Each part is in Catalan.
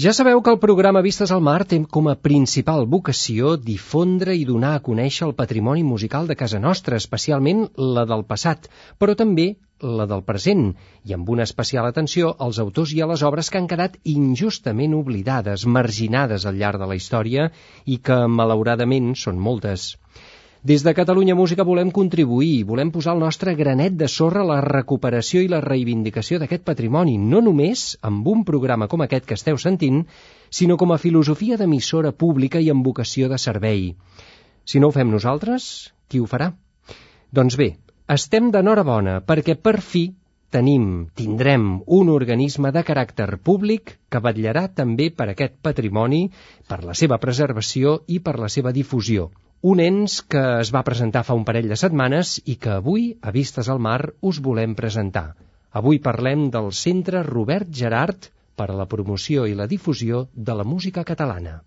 Ja sabeu que el programa Vistes al Mar té com a principal vocació difondre i donar a conèixer el patrimoni musical de casa nostra, especialment la del passat, però també la del present, i amb una especial atenció als autors i a les obres que han quedat injustament oblidades, marginades al llarg de la història i que, malauradament, són moltes. Des de Catalunya Música volem contribuir, volem posar el nostre granet de sorra a la recuperació i la reivindicació d'aquest patrimoni, no només amb un programa com aquest que esteu sentint, sinó com a filosofia d'emissora pública i amb vocació de servei. Si no ho fem nosaltres, qui ho farà? Doncs bé, estem d'enhorabona perquè per fi tenim, tindrem un organisme de caràcter públic que vetllarà també per aquest patrimoni, per la seva preservació i per la seva difusió. Un ens que es va presentar fa un parell de setmanes i que avui, a Vistes al Mar, us volem presentar. Avui parlem del Centre Robert Gerard per a la promoció i la difusió de la música catalana.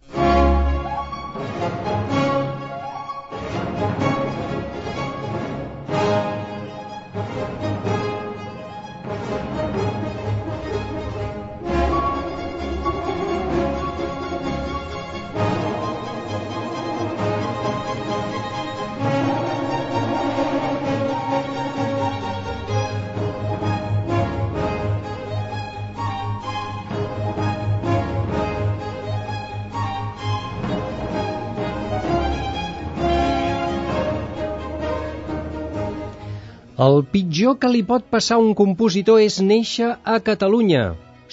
El pitjor que li pot passar a un compositor és néixer a Catalunya.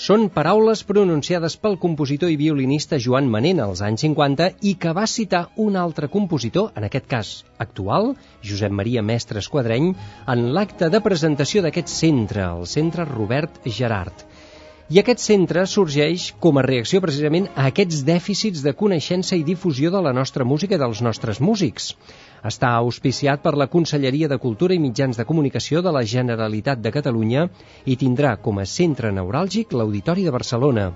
Són paraules pronunciades pel compositor i violinista Joan Manent als anys 50 i que va citar un altre compositor, en aquest cas actual, Josep Maria Mestre Esquadreny, en l'acte de presentació d'aquest centre, el Centre Robert Gerard. I aquest centre sorgeix com a reacció precisament a aquests dèficits de coneixença i difusió de la nostra música i dels nostres músics. Està auspiciat per la Conselleria de Cultura i Mitjans de Comunicació de la Generalitat de Catalunya i tindrà com a centre neuràlgic l'Auditori de Barcelona.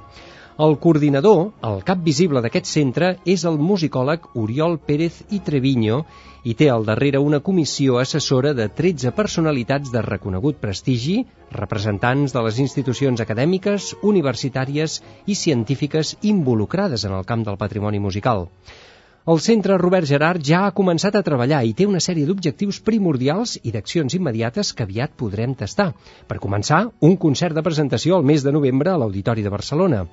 El coordinador, el cap visible d'aquest centre, és el musicòleg Oriol Pérez i Treviño i té al darrere una comissió assessora de 13 personalitats de reconegut prestigi, representants de les institucions acadèmiques, universitàries i científiques involucrades en el camp del patrimoni musical. El centre Robert Gerard ja ha començat a treballar i té una sèrie d'objectius primordials i d'accions immediates que aviat podrem tastar. Per començar, un concert de presentació al mes de novembre a l'Auditori de Barcelona.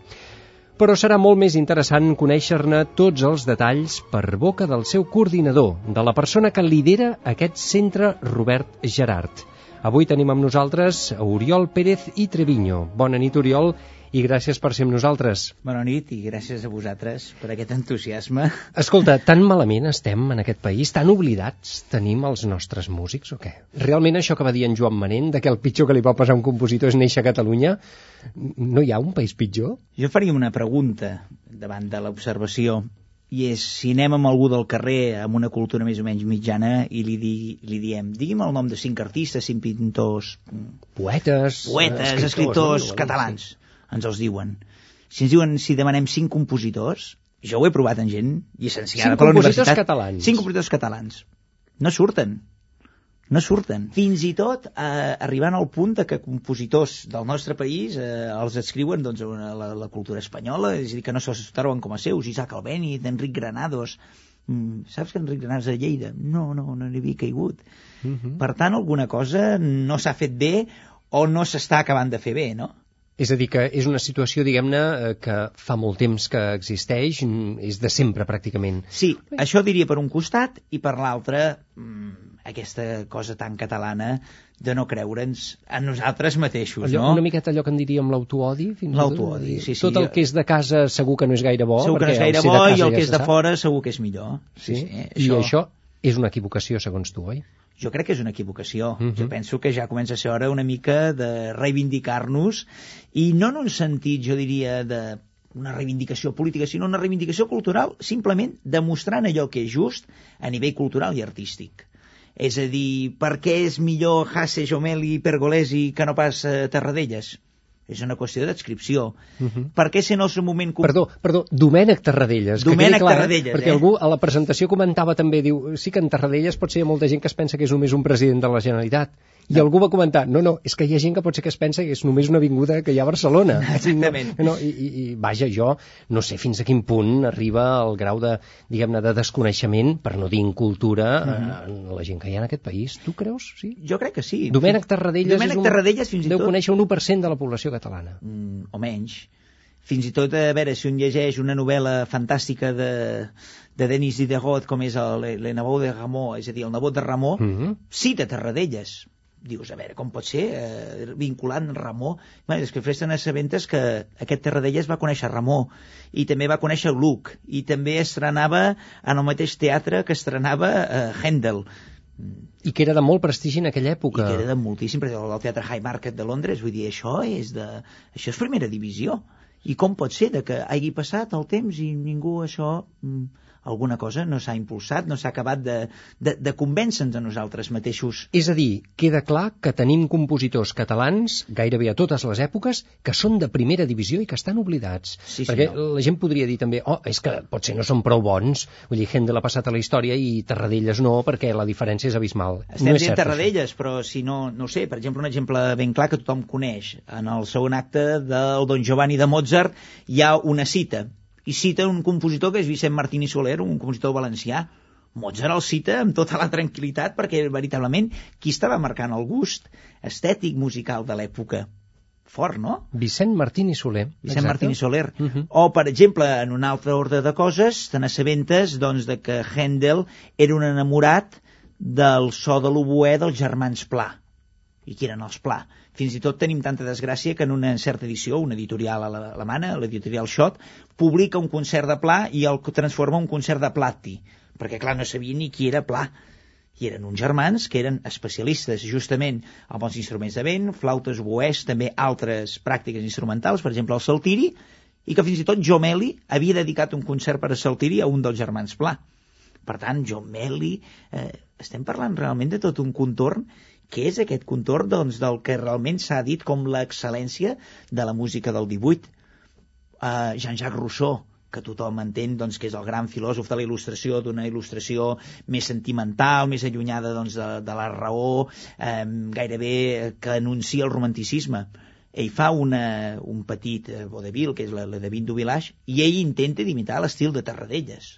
Però serà molt més interessant conèixer-ne tots els detalls per boca del seu coordinador, de la persona que lidera aquest centre Robert Gerard. Avui tenim amb nosaltres Oriol Pérez i Treviño. Bona nit, Oriol, i gràcies per ser amb nosaltres. Bona nit i gràcies a vosaltres per aquest entusiasme. Escolta, tan malament estem en aquest país, tan oblidats tenim els nostres músics o què? Realment això que va dir en Joan Manent, de que el pitjor que li pot passar a un compositor és néixer a Catalunya, no hi ha un país pitjor? Jo faria una pregunta davant de l'observació i és si anem amb algú del carrer amb una cultura més o menys mitjana i li, di, li diem, digui'm el nom de cinc artistes, cinc pintors... Poetes... Poetes, escriptors, escriptors no? catalans. Ens els diuen. Si ens diuen si demanem cinc compositors, jo ho he provat en gent llicenciada per la universitat. catalans. Cinc compositors catalans. No surten. No surten. Fins i tot eh, arribant al punt de que compositors del nostre país eh, els escriuen doncs, a la, la cultura espanyola, és a dir, que no se'ls troben com a seus, Isaac Albéniz, Enric Granados... Mm, saps que Enric Granados a Lleida? No, no, no n'hi havia caigut Mhm. Per tant, alguna cosa no s'ha fet bé o no s'està acabant de fer bé, no? És a dir, que és una situació, diguem-ne, eh, que fa molt temps que existeix, és de sempre, pràcticament. Sí, això diria per un costat i per l'altre mm, aquesta cosa tan catalana de no creure'ns a nosaltres mateixos, Allò, no? Una miqueta allò que en diríem l'autoodi, fins. L'autoodi, sí, sí. Tot el que és de casa segur que no és gaire bo. segur que no és gaire bo i el ja que és de fora segur que és millor. Sí, Sí, I això és una equivocació, segons tu, oi? Jo crec que és una equivocació. Mhm. Jo penso que ja comença a ser hora una mica de reivindicar-nos i no en un sentit, jo diria, de una reivindicació política, sinó una reivindicació cultural, simplement demostrant allò que és just a nivell cultural i artístic. És a dir, per què és millor Hasse, Jomeli i Pergolesi que no pas eh, Tarradellas? És una qüestió d'adscripció. Mhm. Per què si en el seu moment... Perdó, perdó, Domènec Tarradellas. Domènec clar, Tarradellas, Perquè eh? algú a la presentació comentava també, diu, sí que en Tarradellas pot ser hi ha molta gent que es pensa que és només un president de la Generalitat. I algú va comentar, no, no, és que hi ha gent que pot ser que es pensa que és només una avinguda que hi ha a Barcelona. Exactament. No, i, i, I, vaja, jo no sé fins a quin punt arriba el grau de, diguem-ne, de desconeixement, per no dir incultura, Mhm. mm. en la gent que hi ha en aquest país. Tu creus? Sí? Jo crec que sí. Domènec Tarradellas, Domènec és un, Tarradellas fins i deu tot... conèixer un 1% de la població catalana. mm, o menys. Fins i tot, a veure, si un llegeix una novel·la fantàstica de, de Denis Diderot, com és el, Le Nebot de Ramó, és a dir, el nebot de Ramó, Mm -hmm. cita Tarradellas. Dius, a veure, com pot ser, eh, vinculant Ramó? Bé, és que després te n'assabentes que aquest Tarradellas va conèixer Ramó, i també va conèixer Gluck, i també estrenava en el mateix teatre que estrenava eh, Handel. I que era de molt prestigi en aquella i època. que era de moltíssim, perquè el Teatre High Market de Londres, vull dir, això és de... això és primera divisió. I com pot ser de que hagi passat el temps i ningú això... mm, alguna cosa no s'ha impulsat, no s'ha acabat de, de, de convèncer-nos a nosaltres mateixos. És a dir, queda clar que tenim compositors catalans, gairebé a totes les èpoques, que són de primera divisió i que estan oblidats. Sí, Perquè senyor. la gent podria dir també, oh, és que potser no són prou bons, vull dir, Händel ha passat a la història i Tarradellas no, perquè la diferència és abismal. Estem no és dient cert, Tarradellas, però si no, no sé, per exemple, un exemple ben clar que tothom coneix. En el segon acte del Don Giovanni de Mozart hi ha una cita, i cita un compositor que és Vicent Martín i Soler, un compositor valencià. Mozart el cita amb tota la tranquil·litat perquè veritablement qui estava marcant el gust estètic musical de l'època. Fort, no? Vicent Martín i Soler. Vicent exacte. Martín i Soler. Mhm. O, per exemple, en un altre ordre de coses, te n'assabentes doncs, de que Handel era un enamorat del so de l'oboè dels germans Pla. I qui eren els Pla? Fins i tot tenim tanta desgràcia que en una certa edició, una editorial ale- alemana, l'editorial Schott, publica un concert de Pla i el transforma en un concert de Platti, perquè, clar, no sabia ni qui era Pla i eren uns germans que eren especialistes justament amb els instruments de vent, flautes, oboès, també altres pràctiques instrumentals, per exemple el saltiri, i que fins i tot Jomeli havia dedicat un concert per a saltiri a un dels germans Pla. Per tant, Jomeli, eh, estem parlant realment de tot un contorn que és aquest contorn doncs, del que realment s'ha dit com l'excel·lència de la música del 18. Uh, Jean-Jacques Rousseau, que tothom entén doncs, que és el gran filòsof de la il·lustració, d'una il·lustració més sentimental, més allunyada doncs, de, de la raó, eh, gairebé que anuncia el romanticisme. Ell fa una, un petit eh, vodevil, que és la, la de Vin du Village, i ell intenta imitar l'estil de Tarradellas.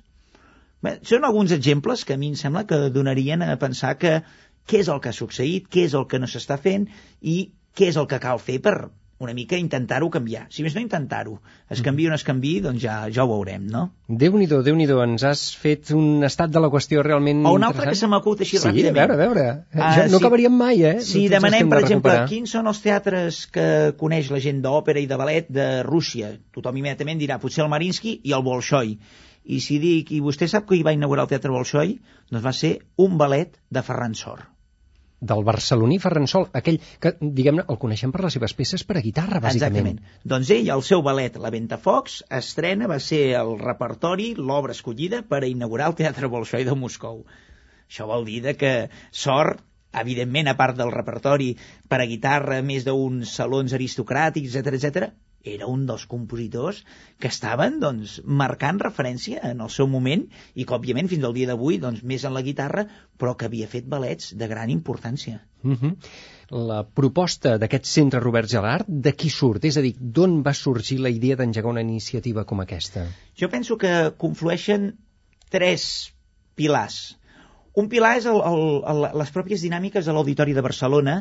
Bé, són alguns exemples que a mi em sembla que donarien a pensar que què és el que ha succeït, què és el que no s'està fent i què és el que cal fer per una mica intentar-ho canviar. Si més no intentar-ho, es canvia o no es canvi, doncs ja, ja ho veurem, no? Déu-n'hi-do, déu nhi déu ens has fet un estat de la qüestió realment O un altre que se interessant. m'acut així sí, ràpidament. a veure, a veure. Ah, ja, no sí. acabaríem mai, eh? Si els demanem, per de exemple, recuperar. quins són els teatres que coneix la gent d'òpera i de ballet de Rússia, tothom immediatament dirà potser el Marinsky i el Bolshoi. I si dic, i vostè sap que hi va inaugurar el Teatre Bolshoi? Doncs va ser un ballet de Ferran Sor. Del barceloní Ferran Sol, aquell que, diguem-ne, el coneixem per les seves peces per a guitarra, bàsicament. Exactament. Doncs ell, el seu ballet, La Ventafocs, estrena, va ser el repertori, l'obra escollida per a inaugurar el Teatre Bolshoi de Moscou. Això vol dir de que Sor, evidentment, a part del repertori per a guitarra, més d'uns salons aristocràtics, etc etc, era un dels compositors que estaven doncs, marcant referència en el seu moment i que, òbviament, fins al dia d'avui, doncs, més en la guitarra, però que havia fet ballets de gran importància. Uh La proposta d'aquest centre Robert Gelart, de qui surt? És a dir, d'on va sorgir la idea d'engegar una iniciativa com aquesta? Jo penso que conflueixen tres pilars. Un pilar és el, el, el, les pròpies dinàmiques de l'Auditori de Barcelona,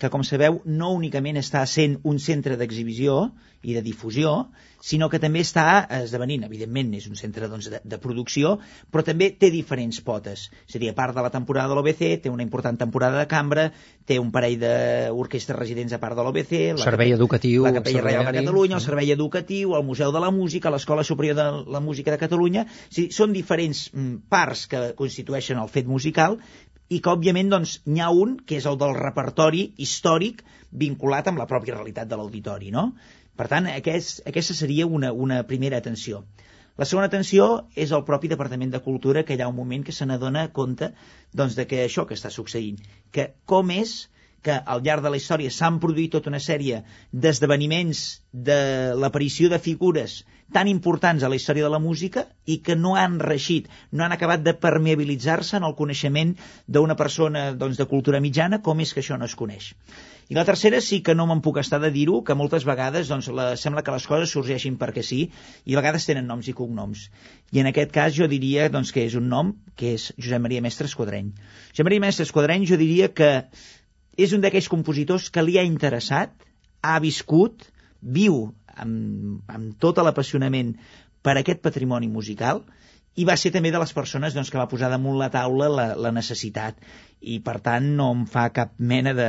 que, com sabeu, no únicament està sent un centre d'exhibició i de difusió, sinó que també està esdevenint, evidentment, és un centre doncs, de, de producció, però també té diferents potes. És a dir, a part de la temporada de l'OBC, té una important temporada de cambra, té un parell d'orquestres residents a part de l'OBC, la servei educatiu, la Capella Reial de Catalunya, el servei educatiu, el Museu de la Música, l'Escola Superior de la Música de Catalunya. O sigui, són diferents mm, parts que constitueixen el fet musical musical i que, òbviament, doncs, n'hi ha un, que és el del repertori històric vinculat amb la pròpia realitat de l'auditori, no? Per tant, aquest, aquesta seria una, una primera atenció. La segona atenció és el propi Departament de Cultura, que hi ha un moment que se n'adona compte doncs, de que això que està succeint, que com és que al llarg de la història s'han produït tota una sèrie d'esdeveniments de l'aparició de figures tan importants a la història de la música i que no han reixit, no han acabat de permeabilitzar-se en el coneixement d'una persona doncs, de cultura mitjana, com és que això no es coneix. I la tercera sí que no me'n puc estar de dir-ho, que moltes vegades doncs, la, sembla que les coses sorgeixin perquè sí, i a vegades tenen noms i cognoms. I en aquest cas jo diria doncs, que és un nom que és Josep Maria Mestre Esquadreny. Josep Maria Mestre Esquadreny jo diria que és un d'aquells compositors que li ha interessat, ha viscut, viu amb, amb tot l'apassionament per aquest patrimoni musical i va ser també de les persones doncs, que va posar damunt la taula la, la necessitat i per tant no em fa cap mena de...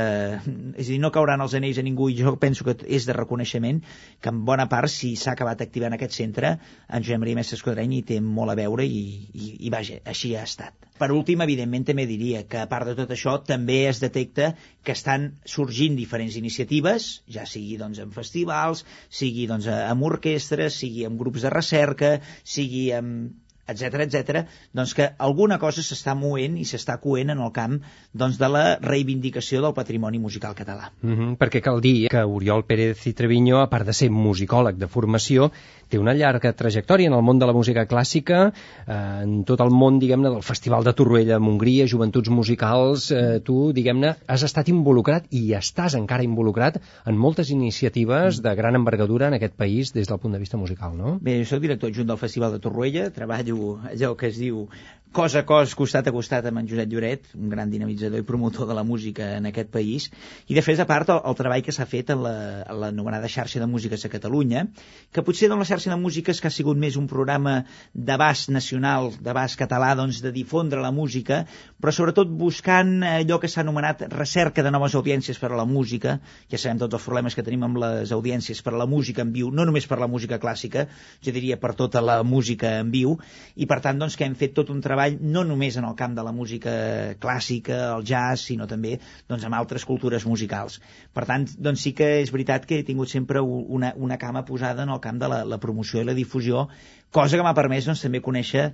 És a dir, no cauran els anells a ningú i jo penso que és de reconeixement que en bona part si s'ha acabat activant aquest centre en Josep Maria Mestre Esquadreny hi té molt a veure i, i, i vaja, així ha estat. Per últim, evidentment, també diria que a part de tot això també es detecta que estan sorgint diferents iniciatives, ja sigui doncs, en festivals, sigui doncs, amb orquestres, sigui amb grups de recerca, sigui amb etc etc, doncs que alguna cosa s'està movent i s'està coent en el camp doncs, de la reivindicació del patrimoni musical català. Mm -hmm, perquè cal dir que Oriol Pérez i Treviño, a part de ser musicòleg de formació, té una llarga trajectòria en el món de la música clàssica, eh, en tot el món, diguem-ne, del Festival de Torroella a Montgria, Joventuts Musicals, eh, tu, diguem-ne, has estat involucrat i estàs encara involucrat en moltes iniciatives de gran envergadura en aquest país des del punt de vista musical, no? Bé, soc director adjunt del Festival de Torroella, treballo allò que es diu cos a cos, costat a costat amb en Josep Lloret, un gran dinamitzador i promotor de la música en aquest país, i de a part, el, el treball que s'ha fet en l'anomenada la, xarxa de músiques a Catalunya, que potser doncs, la xarxa de músiques que ha sigut més un programa d'abast nacional, d'abast català, doncs, de difondre la música, però sobretot buscant allò que s'ha anomenat recerca de noves audiències per a la música, ja sabem tots els problemes que tenim amb les audiències per a la música en viu, no només per la música clàssica, jo diria per tota la música en viu, i per tant, doncs, que hem fet tot un treball treball no només en el camp de la música clàssica, el jazz, sinó també doncs, amb altres cultures musicals. Per tant, doncs sí que és veritat que he tingut sempre una, una cama posada en el camp de la, la promoció i la difusió cosa que m'ha permès doncs, també conèixer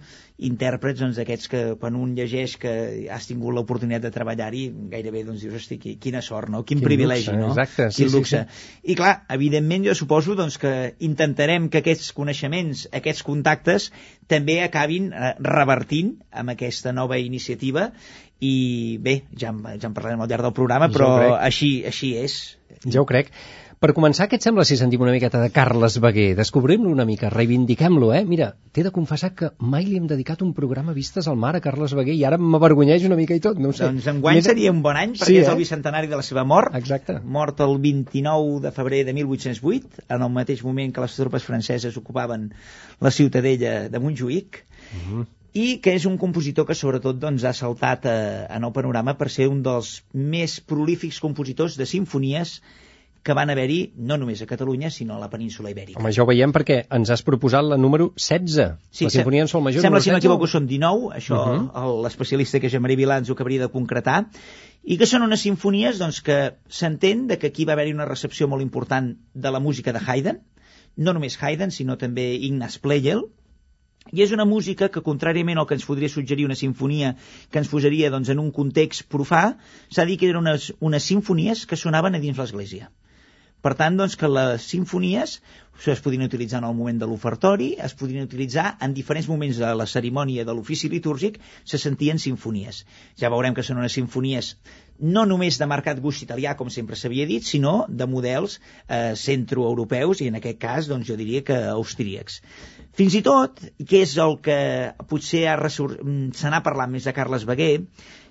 intèrprets doncs, d'aquests que quan un llegeix que has tingut l'oportunitat de treballar-hi gairebé doncs, dius, hosti, quina sort, no? quin, quin privilegi, luxe, no? Exacte, quin sí, luxe. Sí, sí. I clar, evidentment jo suposo doncs, que intentarem que aquests coneixements, aquests contactes també acabin eh, revertint amb aquesta nova iniciativa i bé, ja en, ja en parlarem al llarg del programa, però així, així és. Ja ho crec. Per començar, què et sembla si sentim una miqueta de Carles Beguer? Descobrim-lo una mica, reivindiquem-lo, eh? Mira, t'he de confessar que mai li hem dedicat un programa Vistes al Mar a Carles Beguer i ara m'avergonyeix una mica i tot, no ho sé. Doncs enguany Mira... seria un bon any perquè sí, eh? és el bicentenari de la seva mort. Exacte. Mort el 29 de febrer de 1808, en el mateix moment que les tropes franceses ocupaven la ciutadella de Montjuïc. Uh mhm. -huh i que és un compositor que sobretot doncs, ha saltat a, a nou panorama per ser un dels més prolífics compositors de sinfonies que van haver-hi no només a Catalunya, sinó a la península Ibèrica. Home, ja ho veiem perquè ens has proposat la número 16. Sí, la sinfonia en sol major Sembla, si no m'equivoco, són 19, això uh mhm. -huh. l'especialista que és Jean-Marie Vilà ens ho acabaria de concretar, i que són unes sinfonies doncs, que s'entén de que aquí va haver-hi una recepció molt important de la música de Haydn, no només Haydn, sinó també Ignaz Pleyel, i és una música que, contràriament al que ens podria suggerir una sinfonia que ens posaria doncs, en un context profà, s'ha dit que eren unes, unes sinfonies que sonaven a dins l'església Per tant, doncs, que les sinfonies es podien utilitzar en el moment de l'ofertori, es podien utilitzar en diferents moments de la cerimònia de l'ofici litúrgic, se sentien sinfonies. Ja veurem que són unes sinfonies no només de marcat gust italià, com sempre s'havia dit, sinó de models eh, centroeuropeus i en aquest cas, doncs, jo diria que austríacs. Fins i tot, que és el que potser mm, se n'ha més de Carles Beguer,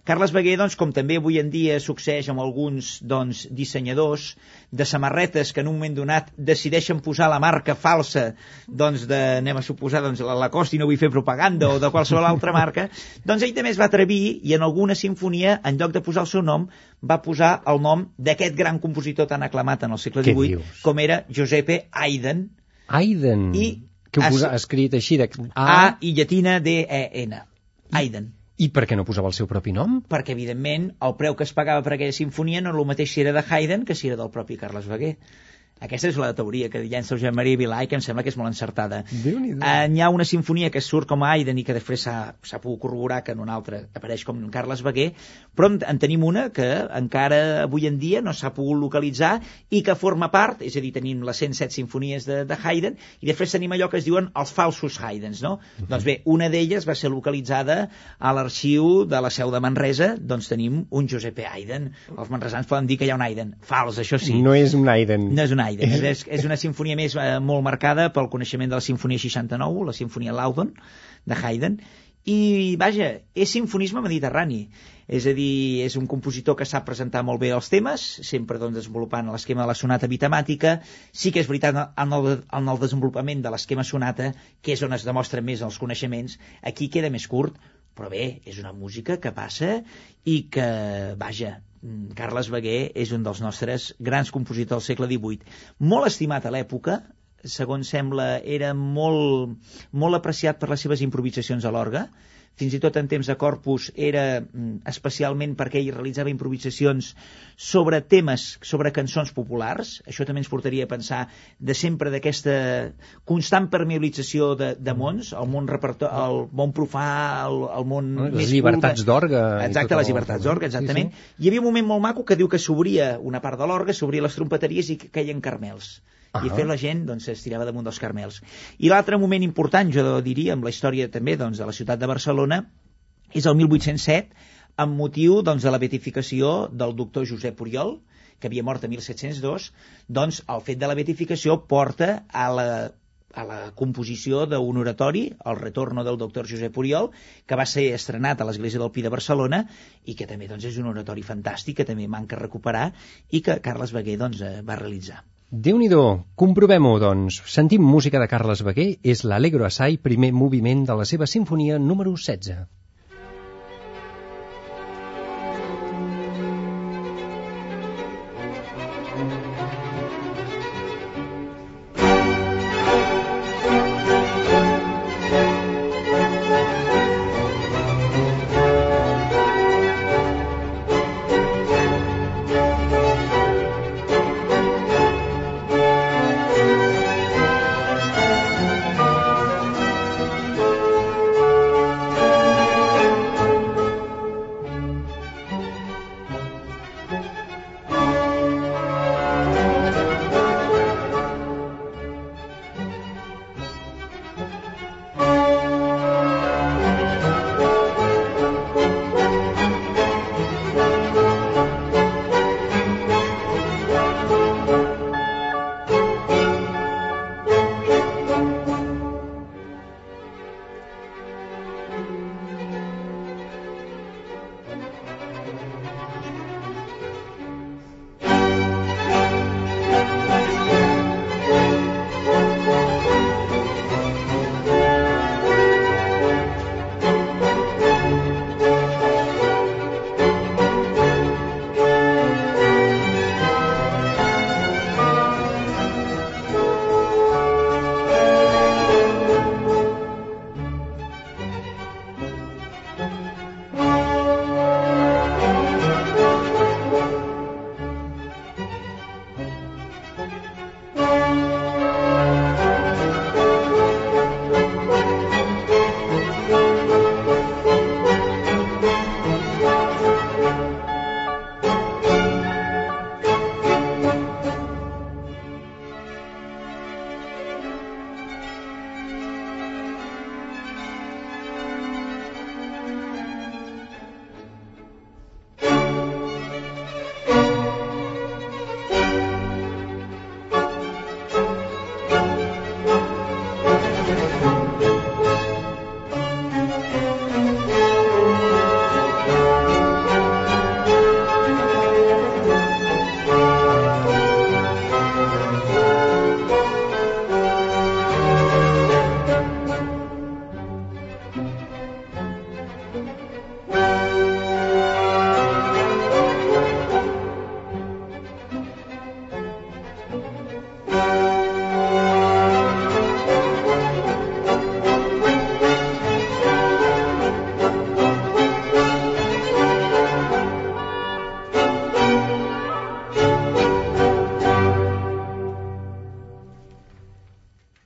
Carles Beguer, doncs, com també avui en dia succeeix amb alguns doncs, dissenyadors de samarretes que en un moment donat decideixen posar la marca falsa doncs, de, anem a suposar, doncs, la Lacoste i no vull fer propaganda o de qualsevol altra marca, doncs ell també es va atrevir i en alguna sinfonia, en lloc de posar el seu nom, va posar el nom d'aquest gran compositor tan aclamat en el segle XVIII, com era Giuseppe Haydn. Haydn. I que ho posa escrit així de... A, A i llatina D-E-N. Haydn. I per què no posava el seu propi nom? Perquè, evidentment, el preu que es pagava per aquella sinfonia no era el mateix si era de Haydn que si era del propi Carles Beguer. Aquesta és la teoria que llença el Joan Maria Vilà i que em sembla que és molt encertada. Eh, hi ha una sinfonia que surt com a Haydn i que després s'ha pogut corroborar que en una altra apareix com Carles Beguer, però en, en tenim una que encara avui en dia no s'ha pogut localitzar i que forma part, és a dir, tenim les 107 sinfonies de, de Haydn i després tenim allò que es diuen els falsos Haydns, no? Uh mhm. -huh. Doncs bé, una d'elles va ser localitzada a l'arxiu de la seu de Manresa, doncs tenim un Giuseppe Haydn. Els manresans poden dir que hi ha un Haydn. Fals, això sí. No és un Haydn. No és un Haydn. És, és una sinfonia més eh, molt marcada pel coneixement de la Sinfonia 69, la Sinfonia Laudon, de Haydn, i, vaja, és sinfonisme mediterrani. És a dir, és un compositor que sap presentar molt bé els temes, sempre doncs, desenvolupant l'esquema de la sonata bitemàtica. Sí que és veritat, en el, en el desenvolupament de l'esquema sonata, que és on es demostren més els coneixements, aquí queda més curt, però bé, és una música que passa i que, vaja, Carles Beguer és un dels nostres grans compositors del segle XVIII. Molt estimat a l'època, segons sembla, era molt, molt apreciat per les seves improvisacions a l'orga, fins i tot en temps de Corpus era mm, especialment perquè ell realitzava improvisacions sobre temes, sobre cançons populars, això també ens portaria a pensar de sempre d'aquesta constant permeabilització de, de mons, el món, el món profà, el, el món les més llibertats d'orga. Exacte, les llibertats d'orga, exactament. Sí, sí. Hi havia un moment molt maco que diu que s'obria una part de l'orga, s'obria les trompeteries i que caien carmels uh -huh. i fer la gent doncs, es tirava damunt dels carmels. I l'altre moment important, jo diria, amb la història també doncs, de la ciutat de Barcelona, és el 1807, amb motiu doncs, de la beatificació del doctor Josep Oriol, que havia mort en 1702, doncs el fet de la beatificació porta a la a la composició d'un oratori, el retorno del doctor Josep Oriol, que va ser estrenat a l'Església del Pi de Barcelona i que també doncs, és un oratori fantàstic que també manca recuperar i que Carles Beguer doncs, eh, va realitzar déu nhi comprovem-ho, doncs. Sentim música de Carles Beguer, és l'Allegro Assai, primer moviment de la seva sinfonia número 16.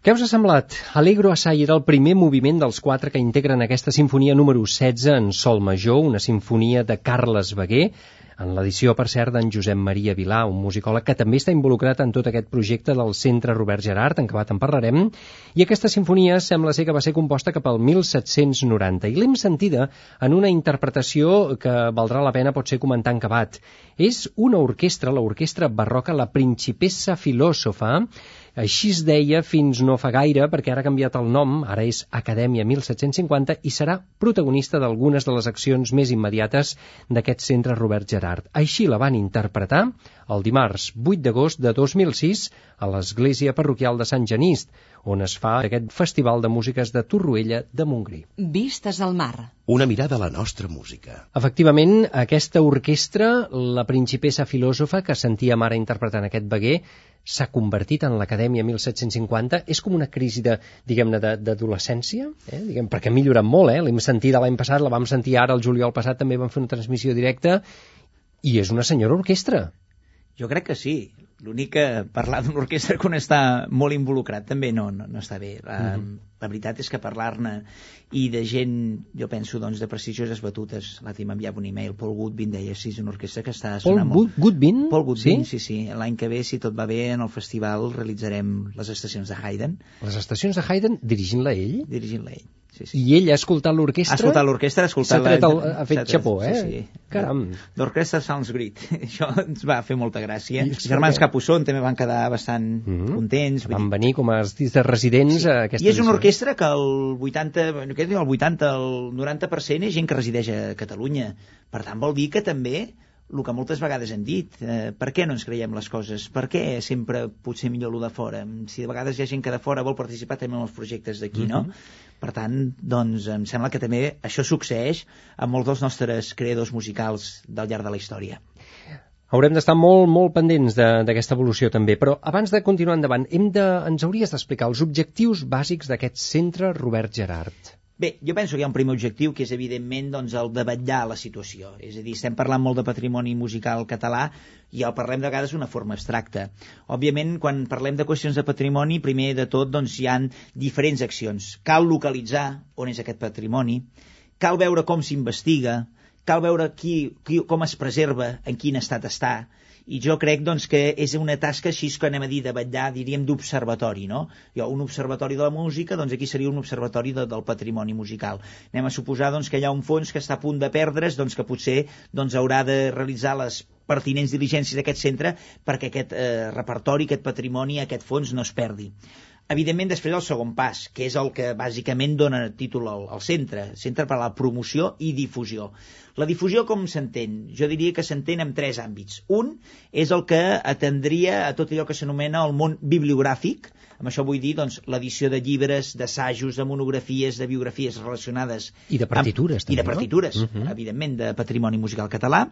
Què us ha semblat? Allegro Assai era el primer moviment dels quatre que integren aquesta sinfonia número 16 en sol major, una sinfonia de Carles Beguer, en l'edició, per cert, d'en Josep Maria Vilà, un musicòleg que també està involucrat en tot aquest projecte del Centre Robert Gerard, en acabat en parlarem, i aquesta sinfonia sembla ser que va ser composta cap al 1790, i l'hem sentida en una interpretació que valdrà la pena potser comentar en acabat. És una orquestra, l'orquestra barroca La Principessa Filòsofa, així es deia fins no fa gaire, perquè ara ha canviat el nom, ara és Acadèmia 1750, i serà protagonista d'algunes de les accions més immediates d'aquest centre Robert Gerard. Així la van interpretar el dimarts 8 d'agost de 2006 a l'església parroquial de Sant Genist, on es fa aquest festival de músiques de Torroella de Montgrí. Vistes al mar. Una mirada a la nostra música. Efectivament, aquesta orquestra, la principessa filòsofa que sentíem ara interpretant aquest veguer, s'ha convertit en l'Acadèmia 1750, és com una crisi de, diguem-ne, d'adolescència, eh? diguem, perquè ha millorat molt, eh? l'hem sentit l'any passat, la vam sentir ara el juliol passat, també vam fer una transmissió directa, i és una senyora orquestra. Jo crec que sí. L'únic que parlar d'una orquestra quan està molt involucrat també no, no, no està bé. La, mm -hmm. la veritat és que parlar-ne i de gent, jo penso, doncs, de prestigioses batutes. L'altre m'enviava un e-mail, Paul Goodwin deia, sí, és una orquestra que està sonant Paul molt. Goodwin? Paul Goodwin, sí, sí. sí. L'any que ve, si tot va bé, en el festival realitzarem les estacions de Haydn. Les estacions de Haydn dirigint-la ell? Dirigint-la ell. Sí, sí. I ell ha escoltat l'orquestra? Ha escoltat l'orquestra, ha escoltat... S'ha tret el, ha fet xapó, eh? Sí, sí. Caram. L'orquestra Sounds Great. Això ens va fer molta gràcia. I Els germans Capusson també van quedar bastant mm -hmm. contents. Van dir... venir com a artistes residents sí. a aquesta I és una orquestra que el 80, què diu, el 80, el 90% és gent que resideix a Catalunya. Per tant, vol dir que també el que moltes vegades hem dit, eh, per què no ens creiem les coses? Per què sempre potser millor el de fora? Si de vegades hi ha gent que de fora vol participar també en els projectes d'aquí, mm -hmm. no? Per tant, doncs, em sembla que també això succeeix a molts dels nostres creadors musicals del llarg de la història. Haurem d'estar molt, molt pendents d'aquesta evolució també, però abans de continuar endavant, hem de, ens hauries d'explicar els objectius bàsics d'aquest centre Robert Gerard. Bé, jo penso que hi ha un primer objectiu que és evidentment doncs, el de vetllar la situació. És a dir, estem parlant molt de patrimoni musical català i el parlem de vegades d'una forma abstracta. Òbviament, quan parlem de qüestions de patrimoni, primer de tot doncs, hi han diferents accions. Cal localitzar on és aquest patrimoni, cal veure com s'investiga, cal veure qui, qui, com es preserva, en quin estat està, i jo crec doncs, que és una tasca així que anem a dir de vetllar, diríem, d'observatori, no? Jo, un observatori de la música, doncs aquí seria un observatori de, del patrimoni musical. Anem a suposar doncs, que hi ha un fons que està a punt de perdre's, doncs, que potser doncs, haurà de realitzar les pertinents diligències d'aquest centre perquè aquest eh, repertori, aquest patrimoni, aquest fons no es perdi. Evidentment, després el segon pas, que és el que bàsicament dona títol al, al centre, centre per a la promoció i difusió. La difusió com s'entén? Jo diria que s'entén en tres àmbits. Un és el que atendria a tot allò que s'anomena el món bibliogràfic, amb això vull dir doncs, l'edició de llibres, d'assajos, de monografies, de biografies relacionades... I de partitures, amb, també, I de partitures, no? -huh. evidentment, de patrimoni musical català.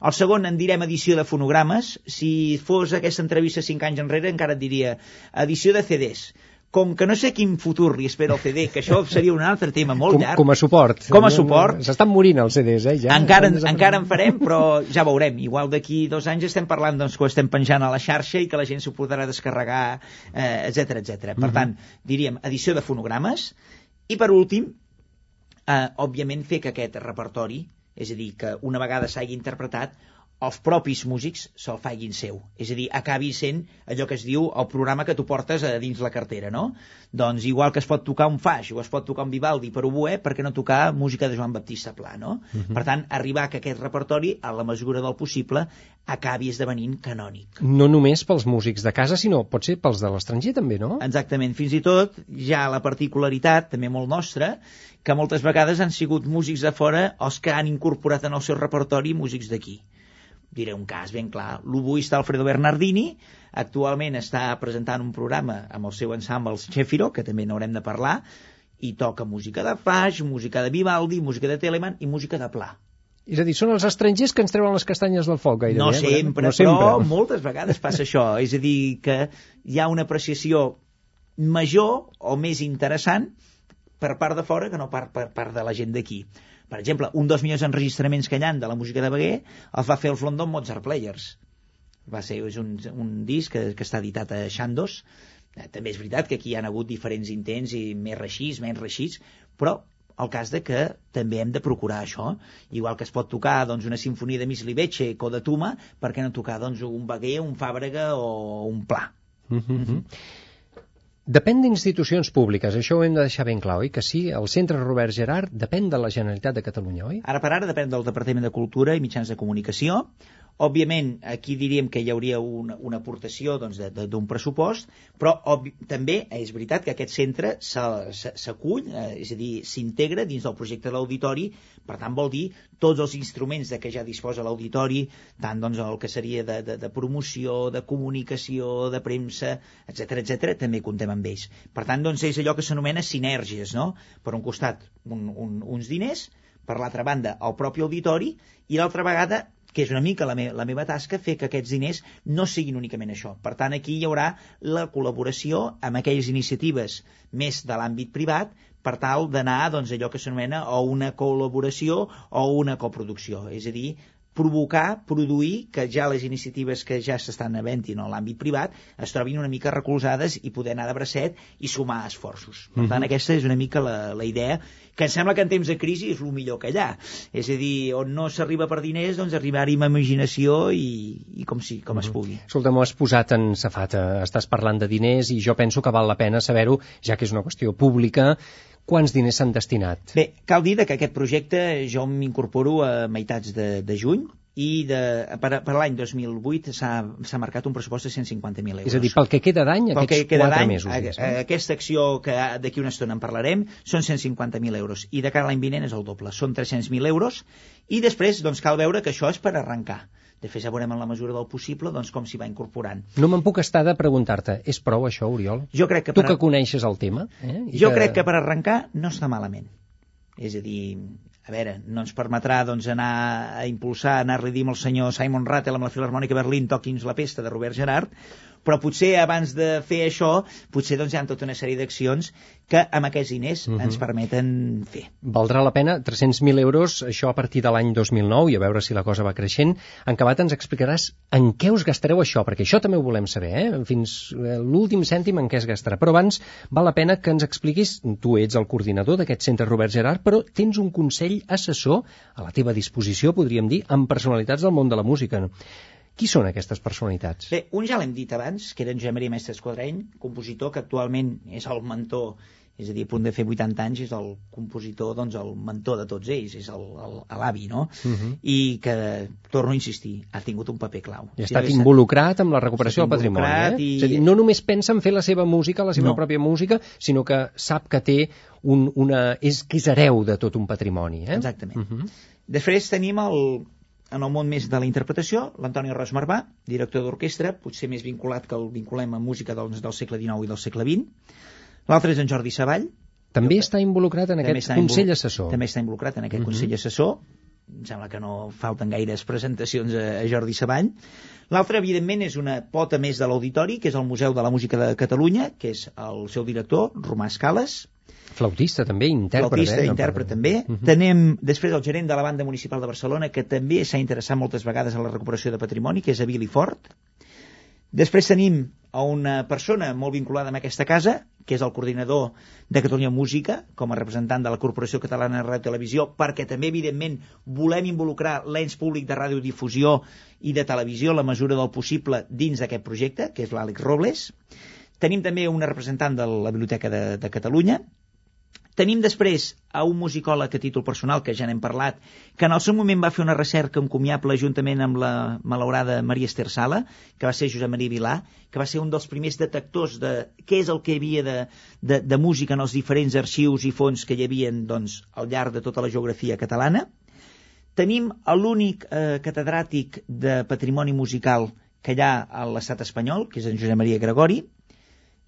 El segon en direm edició de fonogrames. Si fos aquesta entrevista cinc anys enrere encara et diria edició de CDs com que no sé quin futur li espera el CD, que això seria un altre tema molt com, llarg. Com a suport. Com a suport. S'estan morint els CDs, eh? Ja. Encara, encara en farem, però ja veurem. Igual d'aquí dos anys estem parlant doncs, que ho estem penjant a la xarxa i que la gent s'ho podrà descarregar, eh, etc etc. Per uh -huh. tant, diríem, edició de fonogrames. I per últim, eh, òbviament, fer que aquest repertori, és a dir, que una vegada s'hagi interpretat, els propis músics se'l faiguin seu. És a dir, acabi sent allò que es diu el programa que tu portes a dins la cartera, no? Doncs igual que es pot tocar un faix o es pot tocar un Vivaldi per oboè, per què no tocar música de Joan Baptista Pla, no? Uh -huh. Per tant, arribar que aquest repertori, a la mesura del possible, acabi esdevenint canònic. No només pels músics de casa, sinó pot ser pels de l'estranger també, no? Exactament. Fins i tot, ja la particularitat, també molt nostra, que moltes vegades han sigut músics de fora els que han incorporat en el seu repertori músics d'aquí diré un cas ben clar. L'oboista Alfredo Bernardini actualment està presentant un programa amb el seu ensemble el Cefiro, que també n'haurem de parlar, i toca música de Faix, música de Vivaldi, música de Telemann i música de Pla. És a dir, són els estrangers que ens treuen les castanyes del foc, gairebé. No eh? sempre, no sempre, però moltes vegades passa això. És a dir, que hi ha una apreciació major o més interessant per part de fora que no per, per part de la gent d'aquí. Per exemple, un dels millors enregistraments que hi ha de la música de Beguer els va fer els London Mozart Players. Va ser és un, un disc que, que està editat a Xandos Eh, també és veritat que aquí hi ha hagut diferents intents i més reixits, menys reixits, però el cas de que també hem de procurar això. Igual que es pot tocar doncs, una sinfonia de Misliveche o de Tuma, per què no tocar doncs, un Baguer, un Fàbrega o un Pla? Mm -hmm. Depèn d'institucions públiques, això ho hem de deixar ben clar, oi? Que sí, el Centre Robert Gerard depèn de la Generalitat de Catalunya, oi? Ara per ara depèn del Departament de Cultura i Mitjans de Comunicació, Òbviament, aquí diríem que hi hauria una, una aportació doncs, d'un pressupost, però obvi, també és veritat que aquest centre s'acull, eh, és a dir, s'integra dins del projecte de l'auditori, per tant vol dir tots els instruments de què ja disposa l'auditori, tant doncs, el que seria de, de, de promoció, de comunicació, de premsa, etc etc, també comptem amb ells. Per tant, doncs, és allò que s'anomena sinergies, no? Per un costat, un, un, uns diners, per l'altra banda, el propi auditori, i l'altra vegada que és una mica la, me la meva tasca, fer que aquests diners no siguin únicament això. Per tant, aquí hi haurà la col·laboració amb aquelles iniciatives més de l'àmbit privat per tal d'anar doncs, allò que s'anomena o una col·laboració o una coproducció. És a dir, provocar, produir que ja les iniciatives que ja s'estan havent en l'àmbit privat es trobin una mica recolzades i poder anar de bracet i sumar esforços. Per tant, uh -huh. aquesta és una mica la, la idea que em sembla que en temps de crisi és el millor que hi ha. És a dir, on no s'arriba per diners, doncs arribar-hi amb imaginació i, i com, si, com es pugui. Escolta, m'ho has posat en safata. Estàs parlant de diners i jo penso que val la pena saber-ho, ja que és una qüestió pública, quants diners s'han destinat? Bé, cal dir que aquest projecte jo m'incorporo a meitats de, de juny, i de, per, per l'any 2008 s'ha marcat un pressupost de 150.000 euros. És a dir, pel que queda d'any, aquests que quatre mesos. A, a, aquesta acció que d'aquí una estona en parlarem són 150.000 euros i de cara l'any vinent és el doble, són 300.000 euros i després doncs, cal veure que això és per arrencar. De fet, ja veurem en la mesura del possible doncs, com s'hi va incorporant. No me'n puc estar de preguntar-te, és prou això, Oriol? Jo crec que tu per... que coneixes el tema? Eh? I jo que... crec que per arrencar no està malament. És a dir, a veure, no ens permetrà doncs, anar a impulsar, anar-li a dir al senyor Simon Rattle amb la Filarmònica Berlín toqui'ns la pesta de Robert Gerard, però potser abans de fer això, potser doncs, hi ha tota una sèrie d'accions que amb aquests diners uh -huh. ens permeten fer. Valdrà la pena 300.000 euros, això a partir de l'any 2009, i a veure si la cosa va creixent. En acabat ens explicaràs en què us gastareu això, perquè això també ho volem saber, eh? fins eh, l'últim cèntim en què es gastarà. Però abans val la pena que ens expliquis, tu ets el coordinador d'aquest centre Robert Gerard, però tens un consell assessor a la teva disposició, podríem dir, amb personalitats del món de la música. Qui són aquestes personalitats? Bé, un ja l'hem dit abans, que era en Josep Maria Mestre Esquadreny, compositor que actualment és el mentor és a dir, a punt de fer 80 anys és el compositor, doncs el mentor de tots ells, és l'avi, no? Uh -huh. I que, torno a insistir, ha tingut un paper clau. I ha estat si involucrat amb la recuperació del patrimoni, eh? I... És a dir, no només pensa en fer la seva música, la seva no. pròpia música, sinó que sap que té un, una... és que és hereu de tot un patrimoni, eh? Exactament. Uh -huh. Després tenim el, en el món més de la interpretació, l'Antoni Ros Marvà, director d'orquestra, potser més vinculat que el vinculem a música del, del segle XIX i del segle XX. L'altre és en Jordi Savall. També està involucrat en aquest Consell Assessor. També està involucrat en aquest uh mhm. -huh. Consell Assessor. Em sembla que no falten gaires presentacions a, a Jordi Savall. L'altre, evidentment, és una pota més de l'auditori, que és el Museu de la Música de Catalunya, que és el seu director, Romà Escales, Flautista també, intèrpret. Flautista, eh? intèrpret no, també. Uh -huh. Tenem després el gerent de la banda municipal de Barcelona, que també s'ha interessat moltes vegades en la recuperació de patrimoni, que és Avili Fort. Després tenim a una persona molt vinculada amb aquesta casa, que és el coordinador de Catalunya Música, com a representant de la Corporació Catalana de Ràdio Televisió, perquè també, evidentment, volem involucrar l'ens públic de radiodifusió i de televisió la mesura del possible dins d'aquest projecte, que és l'Àlex Robles. Tenim també una representant de la Biblioteca de, de Catalunya, Tenim després a un musicòleg a títol personal, que ja n'hem parlat, que en el seu moment va fer una recerca encomiable juntament amb la malaurada Maria Esther Sala, que va ser Josep Maria Vilà, que va ser un dels primers detectors de què és el que hi havia de, de, de música en els diferents arxius i fons que hi havia doncs, al llarg de tota la geografia catalana. Tenim l'únic eh, catedràtic de patrimoni musical que hi ha a l'estat espanyol, que és en Josep Maria Gregori,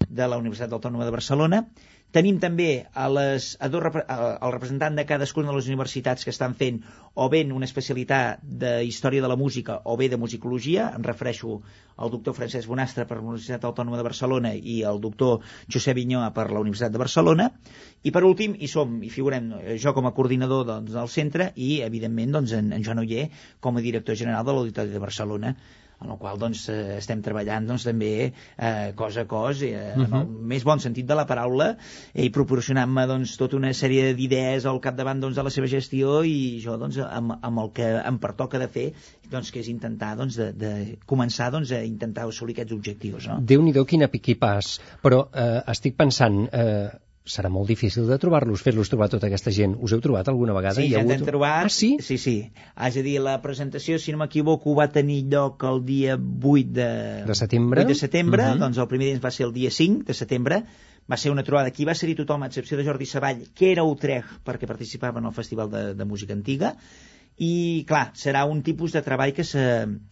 de la Universitat Autònoma de Barcelona, Tenim també a les, a dos, a, el representant de cadascuna de les universitats que estan fent o bé una especialitat de història de la música o bé de musicologia, em refereixo al doctor Francesc Bonastre per la Universitat Autònoma de Barcelona i el doctor Josep Vinyoa per la Universitat de Barcelona, i per últim hi som, hi figurem jo com a coordinador doncs, del centre i evidentment doncs, en, en Joan Oller com a director general de l'Auditori de Barcelona en el qual doncs, eh, estem treballant doncs, també eh, cos a cos, eh, uh -huh. en el més bon sentit de la paraula, i proporcionant-me doncs, tota una sèrie d'idees al capdavant doncs, de la seva gestió i jo doncs, amb, amb el que em pertoca de fer, doncs, que és intentar doncs, de, de començar doncs, a intentar assolir aquests objectius. No? Déu-n'hi-do quin piqui-pas, però eh, estic pensant... Eh, serà molt difícil de trobar-los, fer-los trobar tota aquesta gent. Us heu trobat alguna vegada? Sí, ja hem trobat. Ah, sí? Sí, sí. És a dir, la presentació, si no m'equivoco, va tenir lloc el dia 8 de, de setembre. 8 de setembre, uh Mhm. -huh. doncs el primer dia va ser el dia 5 de setembre, va ser una trobada, aquí va ser-hi tothom, a excepció de Jordi Savall, que era a Utrecht perquè participava en el Festival de, de Música Antiga, i clar, serà un tipus de treball que se,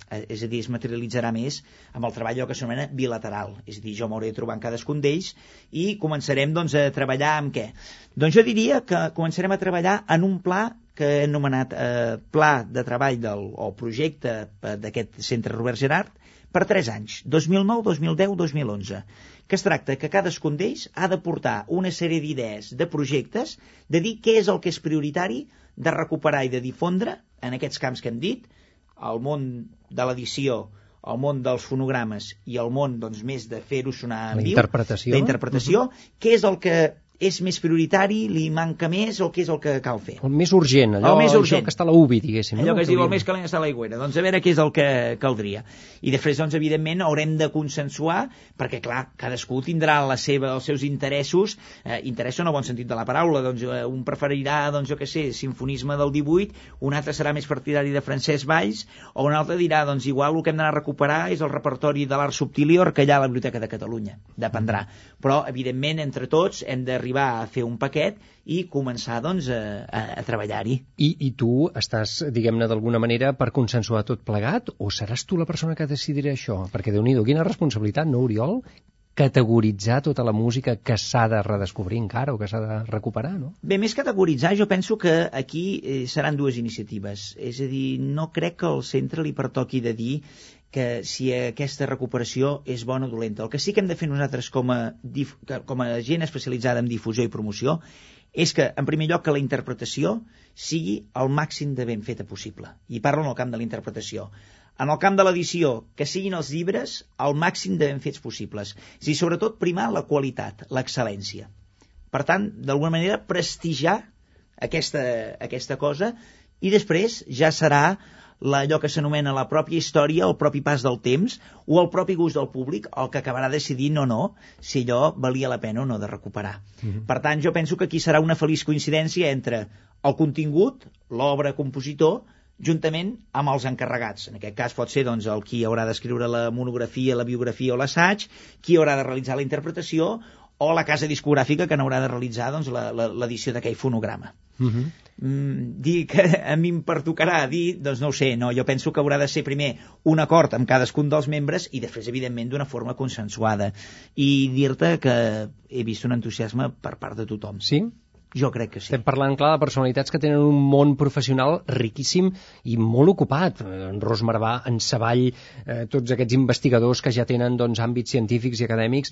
és a dir, es materialitzarà més amb el treball que s'anomena bilateral és a dir, jo m'hauré de trobar en cadascun d'ells i començarem doncs a treballar amb què? Doncs jo diria que començarem a treballar en un pla que he anomenat eh, Pla de Treball del, o projecte eh, d'aquest centre Robert Gerard per 3 anys, 2009, 2010, 2011 que es tracta que cadascun d'ells ha de portar una sèrie d'idees, de projectes, de dir què és el que és prioritari de recuperar i de difondre en aquests camps que hem dit, el món de l'edició, el món dels fonogrames i el món doncs, més de fer-ho sonar en La viu, interpretació. la interpretació, què és el que és més prioritari, li manca més o què és el que cal fer? El més urgent, allò, El més urgent. allò que està a la UBI, diguéssim. Allò no? que es diu el més calent està a l'aigüera. Doncs a veure què és el que caldria. I després, doncs, evidentment, haurem de consensuar, perquè, clar, cadascú tindrà la seva, els seus interessos, eh, interès en el bon sentit de la paraula, doncs eh, un preferirà, doncs, jo què sé, sinfonisme del 18, un altre serà més partidari de Francesc Valls, o un altre dirà, doncs, igual el que hem d'anar a recuperar és el repertori de l'art subtil i orcallà a la Biblioteca de Catalunya. Dependrà. Però, evidentment, entre tots hem d'arribar a fer un paquet i començar, doncs, a, a, a treballar-hi. I, I tu estàs, diguem-ne, d'alguna manera per consensuar tot plegat o seràs tu la persona que decidirà això? Perquè, déu nhi quina responsabilitat, no, Oriol? categoritzar tota la música que s'ha de redescobrir encara o que s'ha de recuperar, no? Bé, més categoritzar, jo penso que aquí eh, seran dues iniciatives. És a dir, no crec que al centre li pertoqui de dir que si aquesta recuperació és bona o dolenta. El que sí que hem de fer nosaltres com a, com a gent especialitzada en difusió i promoció és que, en primer lloc, que la interpretació sigui el màxim de ben feta possible. I parlo en el camp de la interpretació. En el camp de l'edició, que siguin els llibres el màxim de ben fets possibles. A dir, sobretot primar la qualitat, l'excel·lència. Per tant, d'alguna manera, prestigiar aquesta, aquesta cosa i després ja serà la, allò que s'anomena la pròpia història, el propi pas del temps o el propi gust del públic el que acabarà decidint o no si allò valia la pena o no de recuperar. Uh -huh. Per tant, jo penso que aquí serà una feliç coincidència entre el contingut, l'obra compositor, juntament amb els encarregats. En aquest cas pot ser doncs, el qui haurà d'escriure la monografia, la biografia o l'assaig, qui haurà de realitzar la interpretació o la casa discogràfica que n'haurà de realitzar doncs, l'edició d'aquell fonograma. Uh -huh. mm, dir que a mi em pertocarà dir, doncs no ho sé, no, jo penso que haurà de ser primer un acord amb cadascun dels membres i després, evidentment, d'una forma consensuada. I dir-te que he vist un entusiasme per part de tothom. Sí? Jo crec que sí. Estem parlant, clar, de personalitats que tenen un món professional riquíssim i molt ocupat. En Ros Marvà, en Savall, eh, tots aquests investigadors que ja tenen doncs, àmbits científics i acadèmics,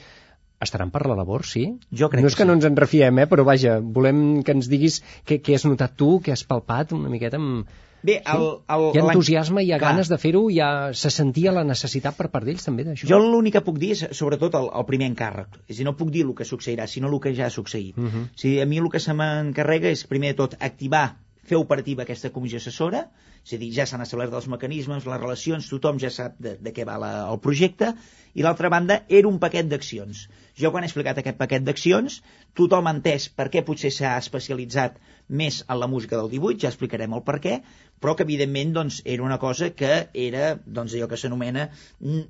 estaran per la labor, sí? Jo crec no és que que, sí. no ens en refiem, eh? però vaja, volem que ens diguis què, què has notat tu, què has palpat una miqueta amb... Bé, el, el, Hi ha entusiasme, hi ha Clar. ganes de fer-ho, ja se sentia la necessitat per part d'ells també d'això. Jo l'únic que puc dir és, sobretot, el, el primer encàrrec. És a dir, no puc dir el que succeirà, sinó el que ja ha succeït. Uh -huh. O sigui, a mi el que se m'encarrega és, primer de tot, activar, fer operativa aquesta comissió assessora, és a dir, ja s'han establert els mecanismes, les relacions, tothom ja sap de, de què va la, el projecte, i l'altra banda, era un paquet d'accions. Jo quan he explicat aquest paquet d'accions, tothom ha entès per què potser s'ha especialitzat més en la música del 18, ja explicarem el per què, però que evidentment doncs, era una cosa que era doncs, allò que s'anomena mm,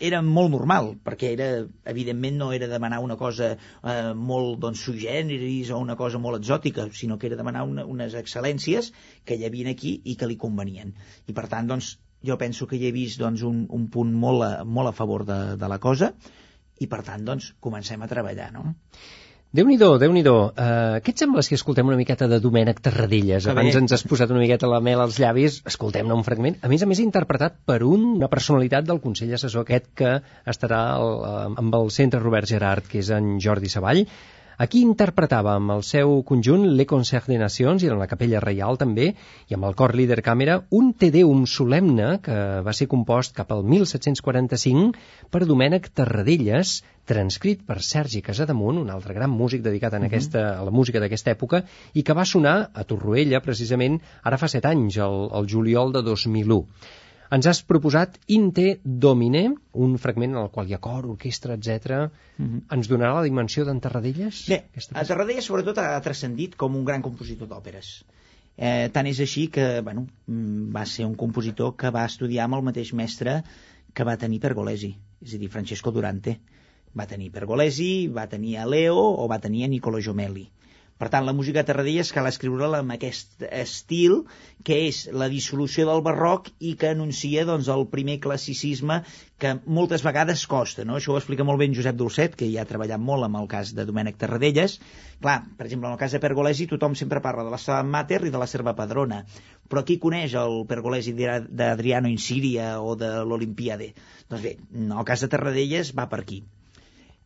era molt normal, perquè era, evidentment no era demanar una cosa eh, molt doncs, sui generis o una cosa molt exòtica, sinó que era demanar una, unes excel·lències que hi havia aquí i que li convenien. I per tant, doncs, jo penso que hi he vist doncs, un, un punt molt a, molt a favor de, de la cosa i per tant, doncs, comencem a treballar, no? Déu-n'hi-do, déu nhi déu uh, Què et sembla si escoltem una miqueta de Domènec Tarradellas? Que Abans bé. ens has posat una miqueta la mel als llavis, escoltem-ne un fragment. A més a més, interpretat per un, una personalitat del Consell Assessor aquest que estarà al, eh, amb el Centre Robert Gerard, que és en Jordi Savall. Aquí interpretava amb el seu conjunt Le Concert des Nations i en la Capella Reial també, i amb el cor líder càmera, un Te Deum solemne que va ser compost cap al 1745 per Domènec Tarradellas, transcrit per Sergi Casademunt, un altre gran músic dedicat en aquesta, a la música d'aquesta època, i que va sonar a Torroella, precisament, ara fa set anys, el, el juliol de 2001. Ens has proposat Inte Domine, un fragment en el qual hi ha cor, orquestra, etc. Ens donarà la dimensió d'en Tarradellas? Bé, a Tarradellas sobretot ha transcendit com un gran compositor d'òperes. Eh, tant és així que bueno, mm, va ser un compositor que va estudiar amb el mateix mestre que va tenir Pergolesi, és a dir, Francesco Durante. Va tenir Pergolesi, va tenir a Leo o va tenir a Niccolo Jomelli. Per tant, la música de Tarradellas cal escriure-la amb aquest estil que és la dissolució del barroc i que anuncia doncs, el primer classicisme que moltes vegades costa. No? Això ho explica molt bé en Josep Dolcet, que ja ha treballat molt amb el cas de Domènec Tarradellas. Clar, per exemple, en el cas de Pergolesi tothom sempre parla de la seva mater i de la serva padrona, però qui coneix el Pergolesi d'Adriano Insiria o de l'Olimpiade? Doncs bé, en el cas de Tarradellas va per aquí.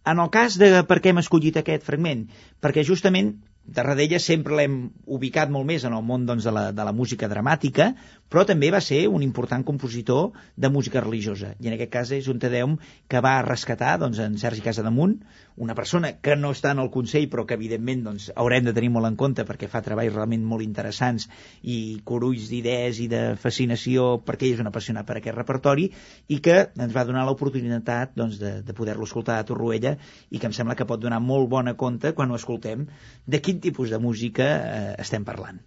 En el cas de per què hem escollit aquest fragment, perquè justament Tarradella sempre l'hem ubicat molt més en el món doncs, de, la, de la música dramàtica, però també va ser un important compositor de música religiosa. I en aquest cas és un Tedeum que va rescatar doncs, en Sergi Casademunt, una persona que no està en el Consell, però que evidentment doncs, haurem de tenir molt en compte perquè fa treballs realment molt interessants i corulls d'idees i de fascinació perquè ell és un apassionat per aquest repertori i que ens va donar l'oportunitat doncs, de, de poder-lo escoltar a Torroella i que em sembla que pot donar molt bona compte quan ho escoltem de quin tipus de música eh, estem parlant.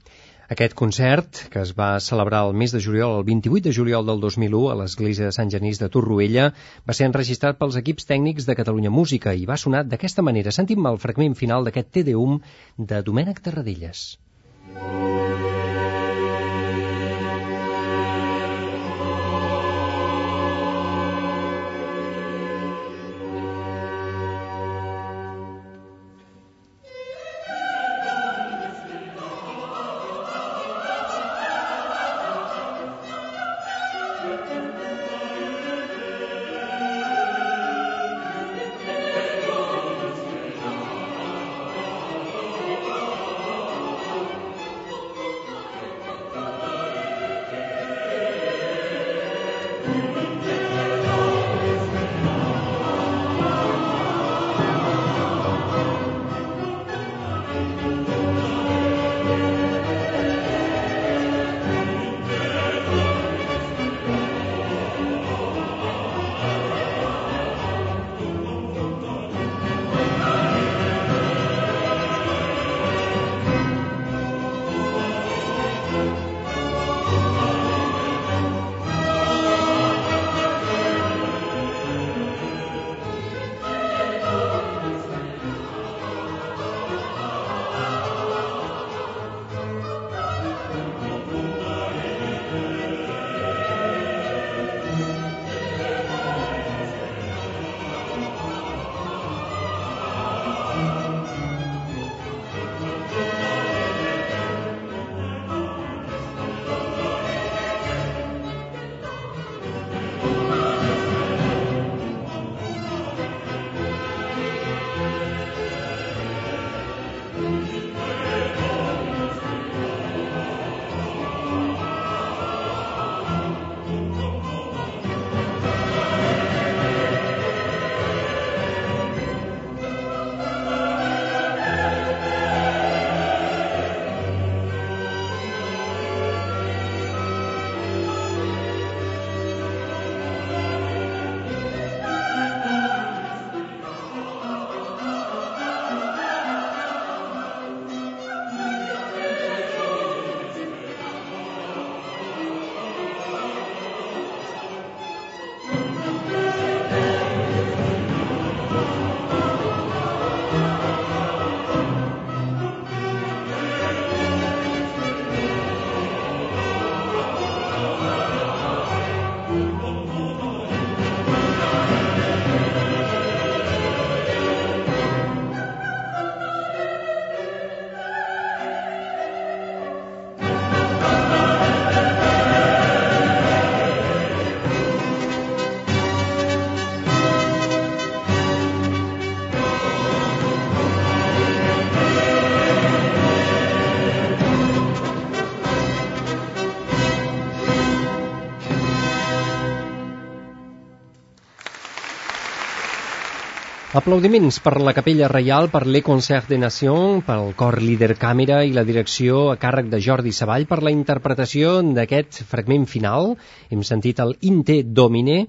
Aquest concert, que es va celebrar el mes de juliol, el 28 de juliol del 2001, a l'església de Sant Genís de Torroella, va ser enregistrat pels equips tècnics de Catalunya Música i va sonar d'aquesta manera. Sentim el fragment final d'aquest Te Deum de Domènec Tarradellas. Aplaudiments per la Capella Reial, per Le Concert de Nation, pel cor líder càmera i la direcció a càrrec de Jordi Savall per la interpretació d'aquest fragment final. Hem sentit el Inte Domine,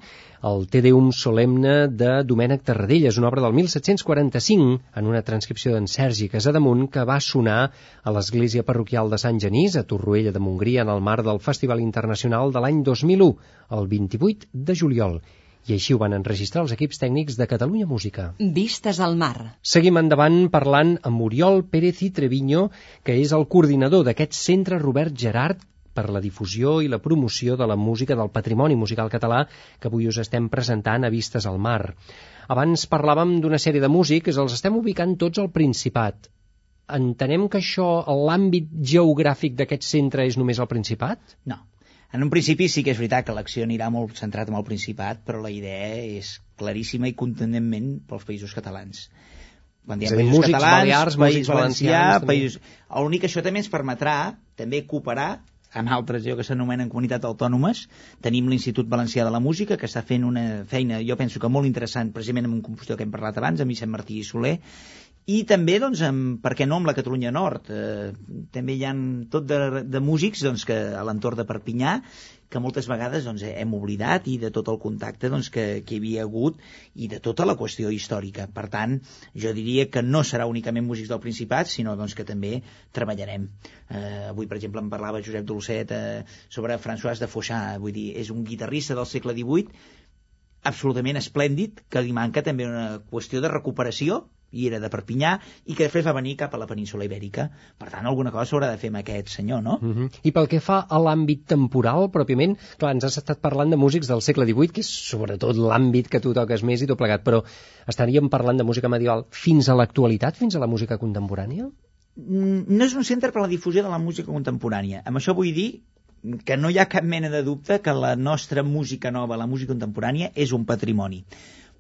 el Te Deum solemne de Domènec Tarradellas, una obra del 1745, en una transcripció d'en Sergi Casademunt, que va sonar a l'església parroquial de Sant Genís, a Torroella de Montgrí, en el marc del Festival Internacional de l'any 2001, el 28 de juliol i així ho van enregistrar els equips tècnics de Catalunya Música. Vistes al mar. Seguim endavant parlant amb Oriol Pérez i Treviño, que és el coordinador d'aquest centre Robert Gerard per la difusió i la promoció de la música del patrimoni musical català que avui us estem presentant a Vistes al Mar. Abans parlàvem d'una sèrie de músics, els estem ubicant tots al Principat. Entenem que això, l'àmbit geogràfic d'aquest centre és només el Principat? No, en un principi sí que és veritat que l'acció anirà molt centrat en el Principat, però la idea és claríssima i contundentment pels països catalans. Quan diem països músics, catalans, Balears, país valencià, país... L'únic que això també ens permetrà també cooperar amb altres jo que s'anomenen comunitats autònomes. Tenim l'Institut Valencià de la Música, que està fent una feina, jo penso que molt interessant, precisament amb un compositor que hem parlat abans, amb Vicent Martí i Soler, i també, doncs, amb, per què no, amb la Catalunya Nord. Eh, també hi ha tot de, de músics doncs, que a l'entorn de Perpinyà que moltes vegades doncs, hem oblidat i de tot el contacte doncs, que, que hi havia hagut i de tota la qüestió històrica. Per tant, jo diria que no serà únicament músics del Principat, sinó doncs, que també treballarem. Eh, avui, per exemple, em parlava Josep Dolcet eh, sobre François de Foixà, vull dir, és un guitarrista del segle XVIII absolutament esplèndid, que li manca també una qüestió de recuperació i era de Perpinyà, i que després va venir cap a la península Ibèrica. Per tant, alguna cosa s'haurà de fer amb aquest senyor, no? Uh -huh. I pel que fa a l'àmbit temporal, pròpiament, clar, ens has estat parlant de músics del segle XVIII, que és sobretot l'àmbit que tu toques més i tot plegat, però estaríem parlant de música medieval fins a l'actualitat, fins a la música contemporània? Mm, no és un centre per a la difusió de la música contemporània. Amb això vull dir que no hi ha cap mena de dubte que la nostra música nova, la música contemporània, és un patrimoni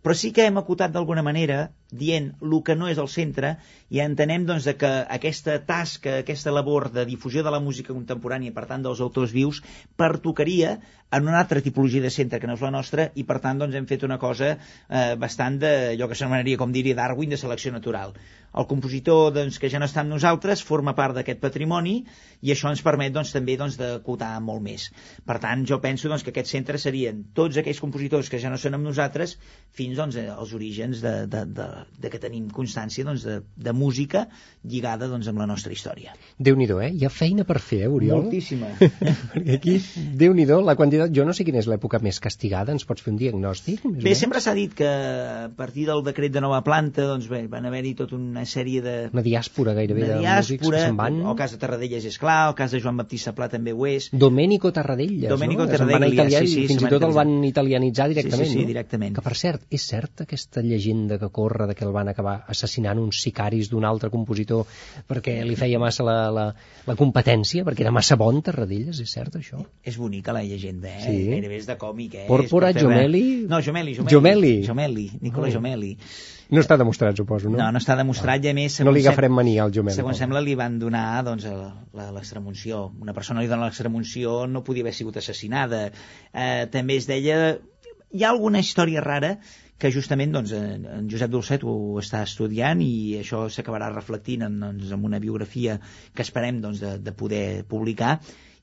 però sí que hem acotat d'alguna manera dient el que no és el centre i entenem doncs, que aquesta tasca, aquesta labor de difusió de la música contemporània, per tant dels autors vius, pertocaria en una altra tipologia de centre que no és la nostra i per tant doncs, hem fet una cosa eh, bastant de allò que s'anomenaria, com diria Darwin, de selecció natural. El compositor doncs, que ja no està amb nosaltres forma part d'aquest patrimoni i això ens permet doncs, també doncs, d'acotar molt més. Per tant, jo penso doncs, que aquest centre serien tots aquells compositors que ja no són amb nosaltres fins doncs, als orígens de, de, de, de que tenim constància doncs, de, de música lligada doncs, amb la nostra història. déu nhi eh? Hi ha feina per fer, eh, Oriol? Moltíssima. Perquè aquí, déu nhi la quantitat... Jo no sé quina és l'època més castigada, ens pots fer un diagnòstic? Més bé, sempre s'ha dit que a partir del decret de nova planta doncs bé, van haver-hi tota una sèrie de... Una diàspora gairebé una diàspora, de músics que se'n van. El cas de Tarradellas és clar, el cas de Joan Baptista Pla també ho és. Domenico Tarradellas, Domenico no? Tarradellas, sí, sí. Fins i tot el van italianitzar directament, sí, sí, sí, no? directament. Que per cert, és cert aquesta llegenda que corre de que el van acabar assassinant uns sicaris d'un altre compositor perquè li feia massa la, la, la competència, perquè era massa bon Tarradellas, és cert això? És bonica la llegenda, eh? Sí. Gairebé és de còmic, eh? Pòrpora, Jomeli... No, Jomeli, Jomeli. Jomeli. Jomeli, Nicola oh. Jomeli. No està demostrat, suposo, no? No, no està demostrat, i a més... No li agafarem mania al Jomeli. Segons sembla, li van donar doncs, l'extremunció. Una persona li dona l'extremunció no podia haver sigut assassinada. Eh, també es deia... Hi ha alguna història rara que justament doncs, en Josep Dolcet ho està estudiant i això s'acabarà reflectint en, doncs, en una biografia que esperem doncs, de, de poder publicar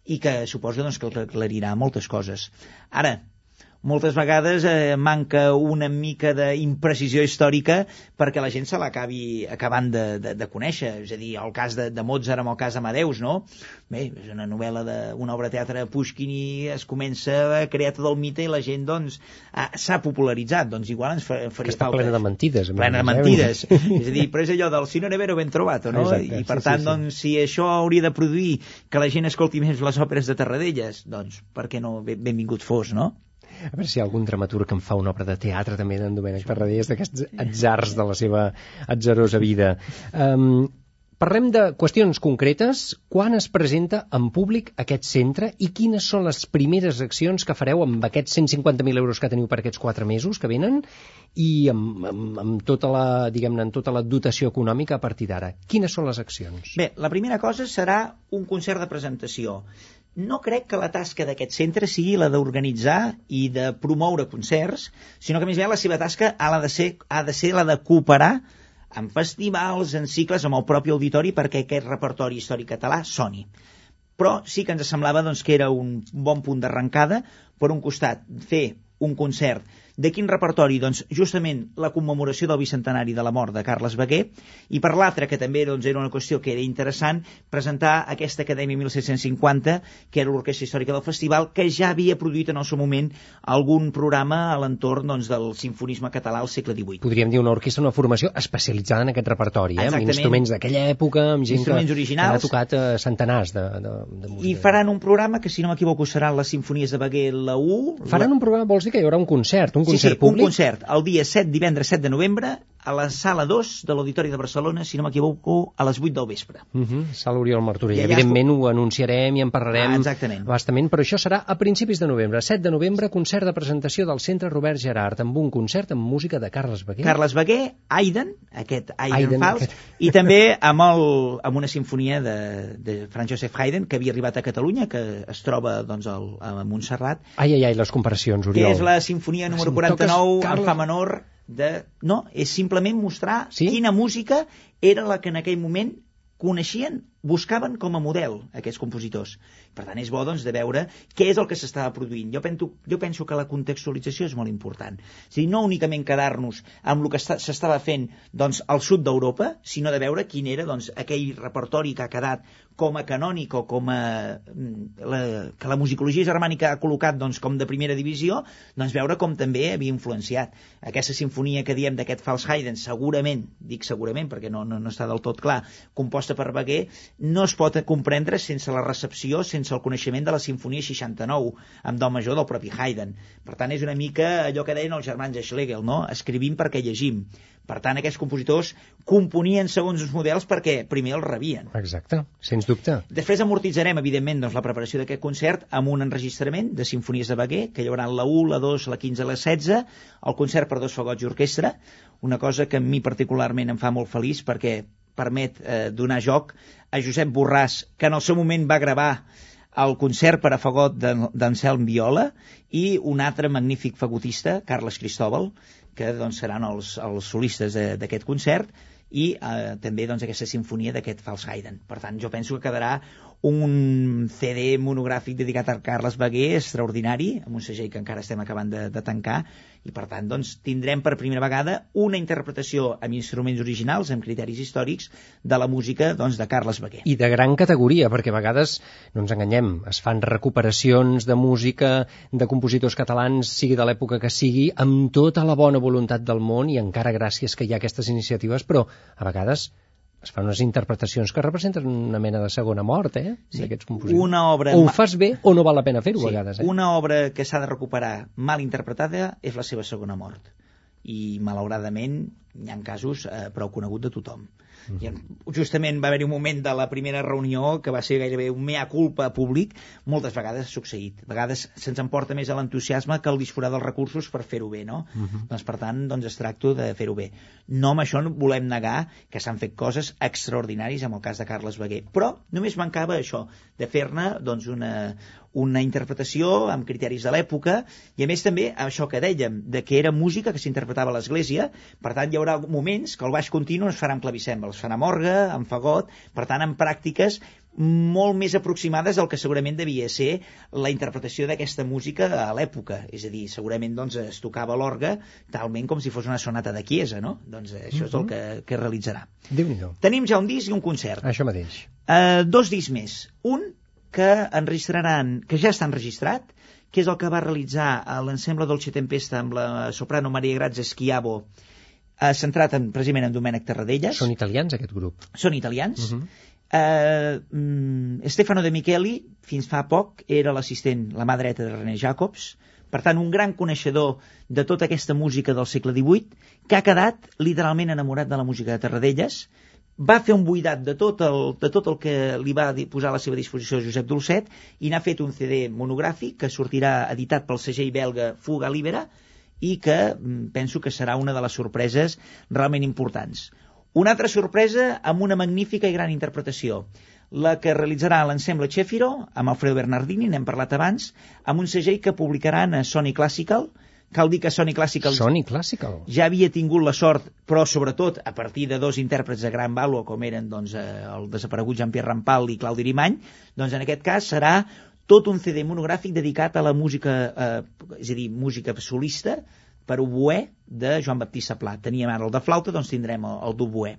i que suposo doncs, que aclarirà moltes coses. Ara, moltes vegades eh, manca una mica d'imprecisió històrica perquè la gent se l'acabi acabant de, de, de conèixer. És a dir, el cas de, de Mozart amb el cas Amadeus, no? Bé, és una novel·la d'una obra de teatre de Pushkin i es comença a crear tot el mite i la gent, doncs, s'ha popularitzat. Doncs igual ens faria que està falta... plena de mentides. Plena de mentides. és a dir, però és allò del si no ne vero ben trobat, no? Exacte, I per sí, tant, sí, sí. doncs, si això hauria de produir que la gent escolti més les òperes de Tarradellas, doncs, per què no? Benvingut fos, no? A veure si hi ha algun dramaturg que em fa una obra de teatre també d'en Domènec Ferradelles d'aquests atzars de la seva atzarosa vida. Um, Parlem de qüestions concretes. Quan es presenta en públic aquest centre i quines són les primeres accions que fareu amb aquests 150.000 euros que teniu per aquests quatre mesos que venen i amb, amb, amb tota la, diguem-ne, amb tota la dotació econòmica a partir d'ara? Quines són les accions? Bé, la primera cosa serà un concert de presentació no crec que la tasca d'aquest centre sigui la d'organitzar i de promoure concerts, sinó que més bé la seva tasca ha de ser, ha de ser la de cooperar en festivals, en cicles, amb el propi auditori perquè aquest repertori històric català soni. Però sí que ens semblava doncs, que era un bon punt d'arrencada, per un costat, fer un concert de quin repertori? Doncs justament la commemoració del bicentenari de la mort de Carles Beguer i per l'altre, que també doncs, era una qüestió que era interessant, presentar aquesta Acadèmia 1750, que era l'orquestra històrica del festival, que ja havia produït en el seu moment algun programa a l'entorn doncs, del sinfonisme català al segle XVIII. Podríem dir una orquestra, una formació especialitzada en aquest repertori, eh? amb instruments d'aquella època, amb gent que, Instruments que originals. ha tocat eh, centenars de, de, de música. I faran un programa que, si no m'equivoco, seran les sinfonies de Beguer la 1. Faran un programa, vols dir que hi haurà un concert, un sí, concert sí, públic? un concert el dia 7, divendres 7 de novembre, a la sala 2 de l'Auditori de Barcelona, si no m'equivoco, a les 8 del vespre. Uh -huh, Sala Oriol Martorell. Evidentment ho anunciarem i en parlarem Ah, exactament. bastament, però això serà a principis de novembre. 7 de novembre, concert de presentació del Centre Robert Gerard, amb un concert amb música de Carles Beguer. Carles Beguer, Aiden, aquest Aiden, Haydn, fals, aquest. i també amb, el, amb una sinfonia de, de Franz Joseph Haydn, que havia arribat a Catalunya, que es troba doncs, al, a Montserrat, Ai, ai, ai, les comparacions, Oriol. que és la sinfonia número Si em toques, 49 en Carles. fa menor de... No, és simplement mostrar Sí? quina música era la que en aquell moment coneixien, buscaven com a model aquests compositors. Per tant, és bo doncs, de veure què és el que s'estava produint. Jo penso, jo penso que la contextualització és molt important. És dir, no únicament quedar-nos amb el que s'estava fent doncs, al sud d'Europa, sinó de veure quin era doncs, aquell repertori que ha quedat com a canònic o com a... mm, La, que la musicologia germànica ha col·locat doncs, com de primera divisió, doncs veure com també havia influenciat. Aquesta sinfonia que diem d'aquest Fals Haydn, segurament, dic segurament perquè no, no, no està del tot clar, composta per Beguer, no es pot comprendre sense la recepció, sense el coneixement de la Sinfonia 69, amb do major del propi Haydn. Per tant, és una mica allò que deien els germans Schlegel, no? Escrivim perquè llegim. Per tant, aquests compositors componien segons els models perquè primer els rebien. Exacte, sens dubte. Després amortitzarem, evidentment, doncs, la preparació d'aquest concert amb un enregistrament de sinfonies de Beguer, que hi haurà la 1, la 2, la 15, la 16, el concert per dos fagots i orquestra, una cosa que a mi particularment em fa molt feliç perquè permet eh, donar joc a Josep Borràs, que en el seu moment va gravar el concert per a fagot d'Anselm Viola i un altre magnífic fagotista, Carles Cristóbal, que doncs, seran els, els solistes d'aquest concert i eh, també doncs, aquesta sinfonia d'aquest Fals Haydn. Per tant, jo penso que quedarà un CD monogràfic dedicat a Carles Beguer extraordinari, amb un segell que encara estem acabant de, de tancar, i per tant doncs, tindrem per primera vegada una interpretació amb instruments originals, amb criteris històrics, de la música doncs, de Carles Beguer. I de gran categoria, perquè a vegades, no ens enganyem, es fan recuperacions de música de compositors catalans, sigui de l'època que sigui, amb tota la bona voluntat del món i encara gràcies que hi ha aquestes iniciatives, però a vegades es fan unes interpretacions que representen una mena de segona mort, eh? Sí. d'aquests compositors. Una obra O ho fas bé o no val la pena fer-ho, Sí, a vegades. Eh? una obra que s'ha de recuperar mal interpretada és la seva segona mort. I, malauradament, hi ha casos eh, prou conegut de tothom. Mhm. I, justament va haver-hi un moment de la primera reunió que va ser gairebé un mea culpa públic, moltes vegades ha succeït. A vegades se'ns emporta més a l'entusiasme que el disposar dels recursos per fer-ho bé, no? Mhm. Doncs, per tant, doncs es tracta de fer-ho bé. No amb això no volem negar que s'han fet coses extraordinàries amb el cas de Carles Beguer, però només mancava això, de fer-ne doncs, una, una interpretació amb criteris de l'època i a més també això que dèiem, de que era música que s'interpretava a l'església, per tant hi haurà moments que el baix continu es farà amb clavicèmbal, es farà amb orgue, amb fagot, per tant amb pràctiques molt més aproximades del que segurament devia ser la interpretació d'aquesta música a l'època. És a dir, segurament doncs, es tocava l'orgue talment com si fos una sonata de Chiesa, no? Doncs eh, això és el que, que realitzarà. Tenim ja un disc i un concert. Això mateix. Uh, dos discs més. Un que enregistraran, que ja està enregistrat, que és el que va realitzar a l'ensemble Dolce Tempesta amb la soprano Maria Grazia Schiavo, uh, centrat en, precisament en Domènec Tarradellas. Són italians, aquest grup. Són italians. Uh -huh. Eh, mm, Stefano De Micheli, fins fa poc, era l'assistent, la mà dreta de René Jacobs, per tant, un gran coneixedor de tota aquesta música del segle XVIII, que ha quedat literalment enamorat de la música de Tarradellas, va fer un buidat de tot el, de tot el que li va posar a la seva disposició Josep Dolcet i n'ha fet un CD monogràfic que sortirà editat pel segell belga Fuga Libera i que mm, penso que serà una de les sorpreses realment importants. Una altra sorpresa amb una magnífica i gran interpretació. la que realitzarà l'ensemble Chefiro, amb Alfredo Bernardini, n'hem parlat abans, amb un segell que publicaran a Sony Classical, cal dir que Sony Classical Sony Classical. ja havia tingut la sort, però sobretot a partir de dos intèrprets de gran vàlua, com eren doncs, eh, el desaparegut Jean-Pierre Rampal i Claudi Rimany, doncs en aquest cas serà tot un CD monogràfic dedicat a la música, eh, és a dir, música solista per oboè de Joan Baptista Pla. Teníem ara el de flauta, doncs tindrem el, el d'oboè.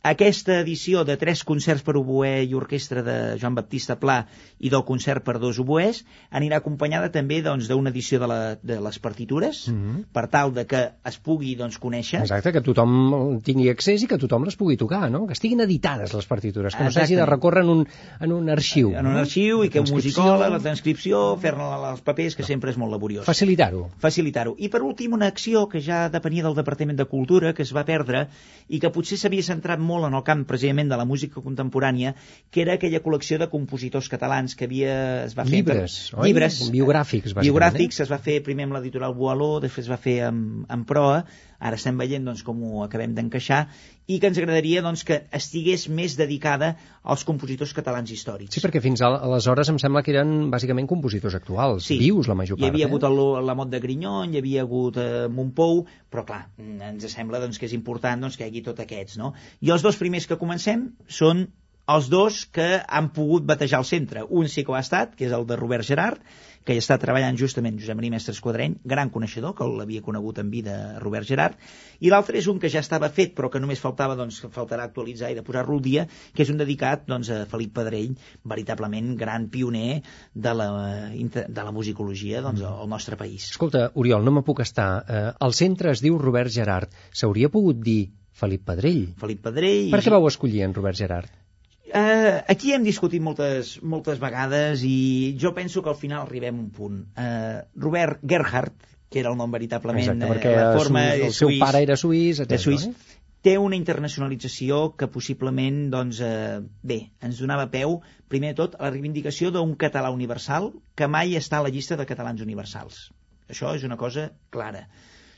Aquesta edició de tres concerts per oboè i orquestra de Joan Baptista Pla i del concert per dos oboès anirà acompanyada també doncs, d'una edició de, la, de les partitures Mm -hmm. per tal de que es pugui doncs, conèixer Exacte, que tothom tingui accés i que tothom les pugui tocar, no? Que estiguin editades les partitures, que no s'hagi de recórrer en un, en un arxiu. en un no? arxiu i que un musicòleg, la transcripció, fer-ne als papers, que sempre és molt laboriós. Facilitar-ho. facilitar-ho. I per últim, una acció que ja depenia del Departament de Cultura, que es va perdre i que potser s'havia centrat molt en el camp precisament de la música contemporània, que era aquella col·lecció de compositors catalans que havia, es va fer... Llibres, oi? Llibres. Biogràfics, bàsicament, Biogràfics, es va fer primer amb l'editorial Boaló, després es va fer amb, amb Proa, ara estem veient doncs, com ho acabem d'encaixar, i que ens agradaria doncs, que estigués més dedicada als compositors catalans històrics. Sí, perquè fins al- aleshores em sembla que eren bàsicament compositors actuals, Sí. vius la major Hi part. havia eh? hagut el, la Mot de Grinyon, hi havia hagut eh, Montpou, però clar, ens sembla doncs, que és important doncs, que hi hagi tots aquests. No? I els dos primers que comencem són els dos que han pogut batejar el centre. Un sí que ho ha estat, que és el de Robert Gerard, que hi està treballant justament Josep Maria Mestre Esquadreny, gran coneixedor, que l'havia conegut en vida Robert Gerard, i l'altre és un que ja estava fet, però que només faltava, doncs, faltarà actualitzar i de posar-lo al dia, que és un dedicat doncs, a Felip Pedrell, veritablement gran pioner de la, de la musicologia doncs, al nostre país. Escolta, Oriol, no me puc estar. Eh, el centre es diu Robert Gerard. S'hauria pogut dir Felip Pedrell. Felip Pedrell... Per què vau escollir en Robert Gerard? Eh, aquí hem discutit moltes, moltes vegades i jo penso que al final arribem a un punt. Eh, Robert Gerhardt, que era el nom veritablement, Exacte, eh, perquè la el, forma el és seu suís, pare era suís, etc. suís, Eh? té una internacionalització que possiblement, doncs, eh, bé, ens donava peu, primer de tot, a la reivindicació d'un català universal que mai està a la llista de catalans universals. Això és una cosa clara.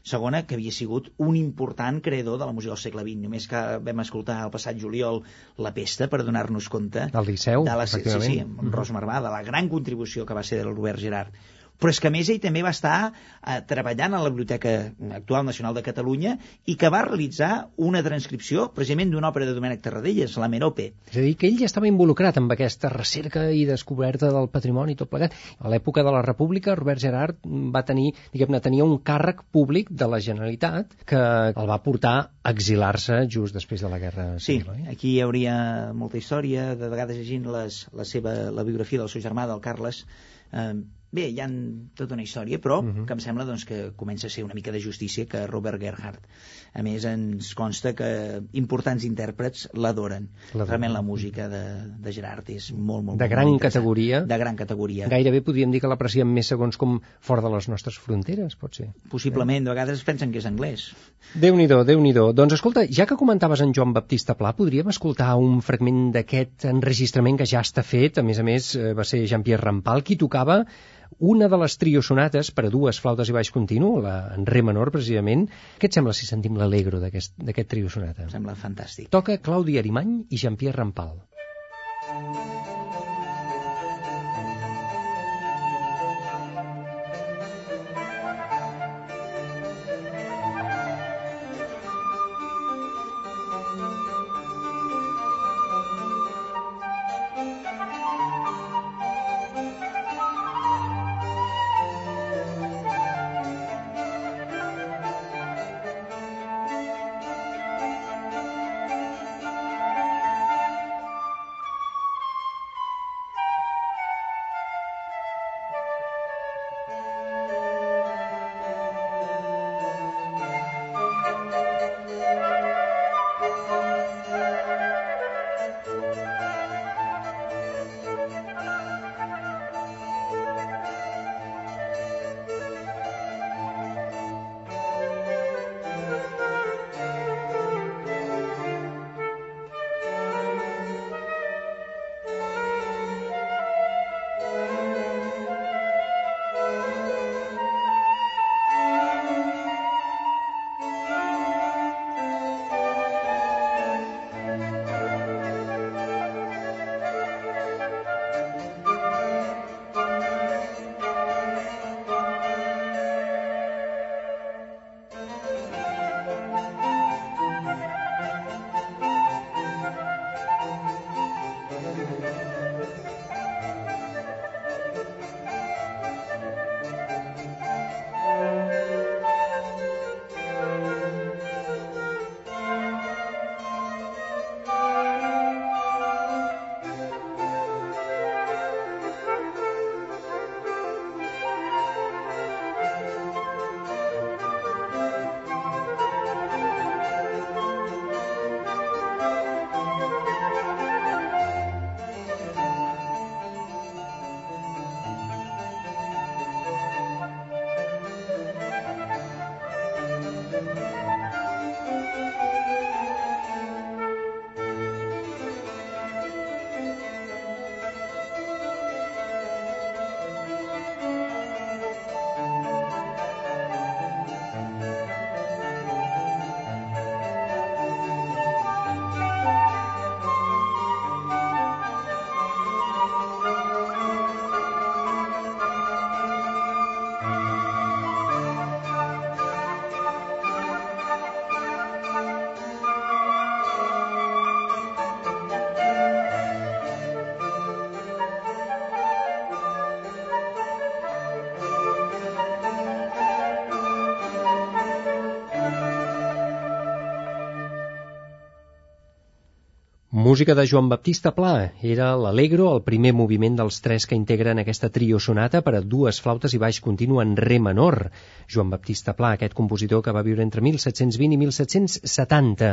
Segona, que havia sigut un important creador de la música del segle XX. Només que vam escoltar el passat juliol La Pesta per donar-nos compte Del Liceu, de la, sí, sí, amb Ros Marvà, de la gran contribució que va ser del Robert Gerard. Però és que a més ell també va estar eh, treballant a la Biblioteca Actual Nacional de Catalunya i que va realitzar una transcripció precisament d'una òpera de Domènec Tarradellas, la Merope. És a dir, que ell ja estava involucrat amb aquesta recerca i descoberta del patrimoni tot plegat. A l'època de la República, Robert Gerard va tenir, diguem-ne, tenia un càrrec públic de la Generalitat que el va portar a exilar-se just després de la Guerra Sí, Civil, oi? aquí hi hauria molta història, de vegades llegint les, la seva la biografia del seu germà, del Carles, eh, bé, hi ha tota una història, però uh Mhm. -huh. que em sembla doncs, que comença a ser una mica de justícia que Robert Gerhardt. A més, ens consta que importants intèrprets l'adoren. Realment la música de, de Gerard és molt, molt De molt gran interessant. categoria. De gran categoria. Gairebé podríem dir que l'apreciem més segons com fora de les nostres fronteres, pot ser. Possiblement, de vegades es pensen que és anglès. Déu-n'hi-do, déu nhi déu Doncs escolta, ja que comentaves en Joan Baptista Pla, podríem escoltar un fragment d'aquest enregistrament que ja està fet, a més a més eh, va ser Jean-Pierre Rampal qui tocava una de les triosonates per a dues flautes i baix continu, la en re menor precisament. Què et sembla si sentim l'alegro d'aquest triosonata? Em sembla fantàstic. Toca Claudi Arimany i Jean-Pierre Rampal. Música de Joan Baptista Pla. Era l'Allegro, el primer moviment dels tres que integren aquesta trio sonata per a dues flautes i baix continu en re menor. Joan Baptista Pla, aquest compositor que va viure entre 1720 i 1770.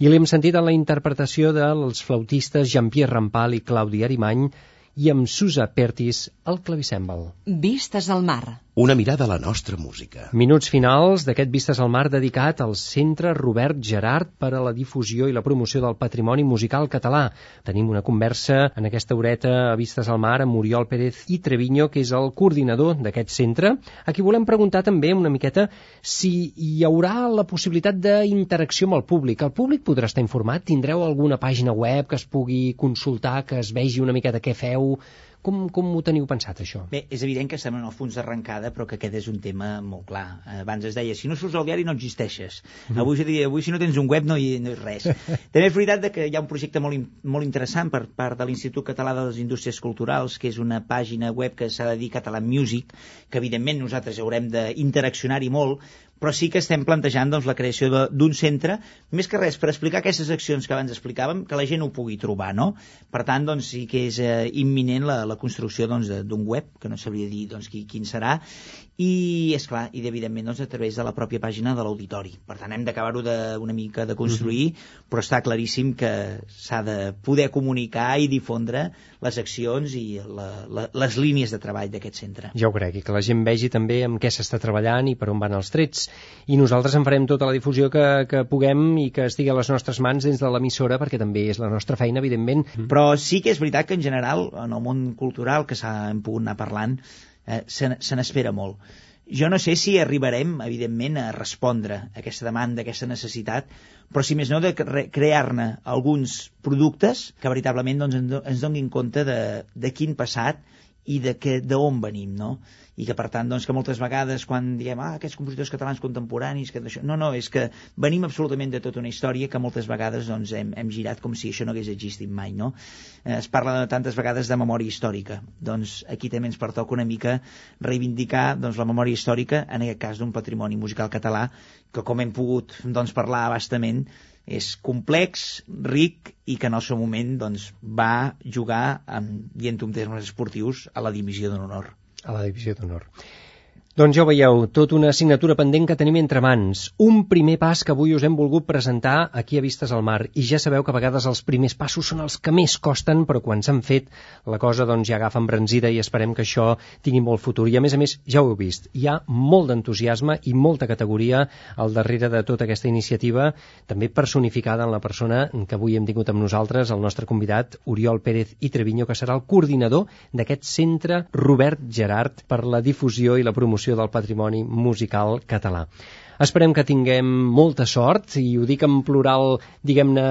I l'hem sentit en la interpretació dels flautistes Jean-Pierre Rampal i Claudi Arimany i amb Susa Pertis al clavicèmbal. Vistes al mar. Una mirada a la nostra música. Minuts finals d'aquest Vistes al Mar dedicat al Centre Robert Gerard per a la difusió i la promoció del patrimoni musical català. Tenim una conversa en aquesta horeta a Vistes al Mar amb Oriol Pérez i Treviño, que és el coordinador d'aquest centre. Aquí volem preguntar també una miqueta si hi haurà la possibilitat d'interacció amb el públic. El públic podrà estar informat? Tindreu alguna pàgina web que es pugui consultar, que es vegi una miqueta què feu? Com, com ho teniu pensat, això? Bé, és evident que estem en el fons d'arrencada, però que aquest és un tema molt clar. Abans es deia, si no surts al diari no existeixes. Mm. Avui, diria, avui si no tens un web no hi, no hi és res. També és veritat que hi ha un projecte molt, molt interessant per part de l'Institut Català de les Indústries Culturals, que és una pàgina web que s'ha de dir Català Music, que evidentment nosaltres haurem d'interaccionar-hi molt, però sí que estem plantejant doncs, la creació d'un centre, més que res per explicar aquestes accions que abans explicàvem, que la gent ho pugui trobar, no? Per tant, doncs, sí que és eh, imminent la, la construcció doncs, d'un doncs, web, que no sabria dir doncs, qui, quin serà, i, és clar, i evidentment doncs, a través de la pròpia pàgina de l'auditori. Per tant, hem d'acabar-ho una mica de construir, mm -hmm. però està claríssim que s'ha de poder comunicar i difondre les accions i la, la, les línies de treball d'aquest centre. Ja ho crec, i que la gent vegi també amb què s'està treballant i per on van els trets i nosaltres en farem tota la difusió que, que puguem i que estigui a les nostres mans dins de l'emissora perquè també és la nostra feina, evidentment. Mm. Però sí que és veritat que en general en el món cultural que s'han pogut anar parlant eh, se n'espera molt. Jo no sé si arribarem, evidentment, a respondre a aquesta demanda, a aquesta necessitat, però si més no de crear-ne alguns productes que veritablement doncs, ens donin compte de, de quin passat i de d'on venim, no? I que, per tant, doncs, que moltes vegades quan diem, ah, aquests compositors catalans contemporanis, que. No, no, és que venim absolutament de tota una història que moltes vegades doncs, hem, hem girat com si això no hagués existit mai, no? Eh, es parla de tantes vegades de memòria històrica. Doncs aquí també ens pertoca una mica reivindicar doncs, la memòria històrica, en aquest cas d'un patrimoni musical català, que com hem pogut doncs, parlar abastament, és complex, ric i que en el seu moment doncs, va jugar, amb, dient un termes esportius, a la divisió d'honor. A la divisió d'honor. Doncs ja ho veieu, tot una assignatura pendent que tenim entre mans. Un primer pas que avui us hem volgut presentar aquí a Vistes al Mar. I ja sabeu que a vegades els primers passos són els que més costen, però quan s'han fet la cosa doncs ja agafa embranzida i esperem que això tingui molt futur. I a més a més, ja ho heu vist, hi ha molt d'entusiasme i molta categoria al darrere de tota aquesta iniciativa, també personificada en la persona que avui hem tingut amb nosaltres, el nostre convidat, Oriol Pérez i Treviño, que serà el coordinador d'aquest centre Robert Gerard per la difusió i la promoció promoció del patrimoni musical català. Esperem que tinguem molta sort, i ho dic en plural, diguem-ne,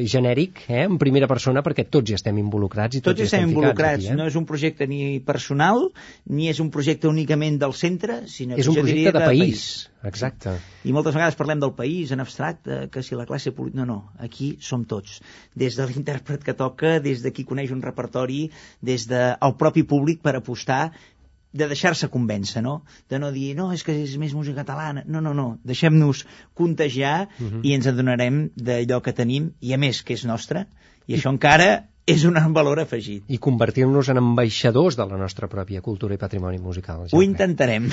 eh, genèric, eh, en primera persona, perquè tots hi estem involucrats. I tots, tots hi estem, estem involucrats. Aquí, eh? No és un projecte ni personal, ni és un projecte únicament del centre, sinó és que un projecte de, de país. país. Exacte. I moltes vegades parlem del país en abstracte, que si la classe política... No, no, aquí som tots. Des de l'intèrpret que toca, des de qui coneix un repertori, des del propi públic per apostar de deixar-se convèncer, no? De no dir, no, és que és més música catalana. No, no, no. Deixem-nos contagiar uh mhm. -huh. i ens adonarem d'allò que tenim, i a més que és nostre, i això encara és un valor afegit. I convertir-nos en ambaixadors de la nostra pròpia cultura i patrimoni musical. Ja Ho intentarem.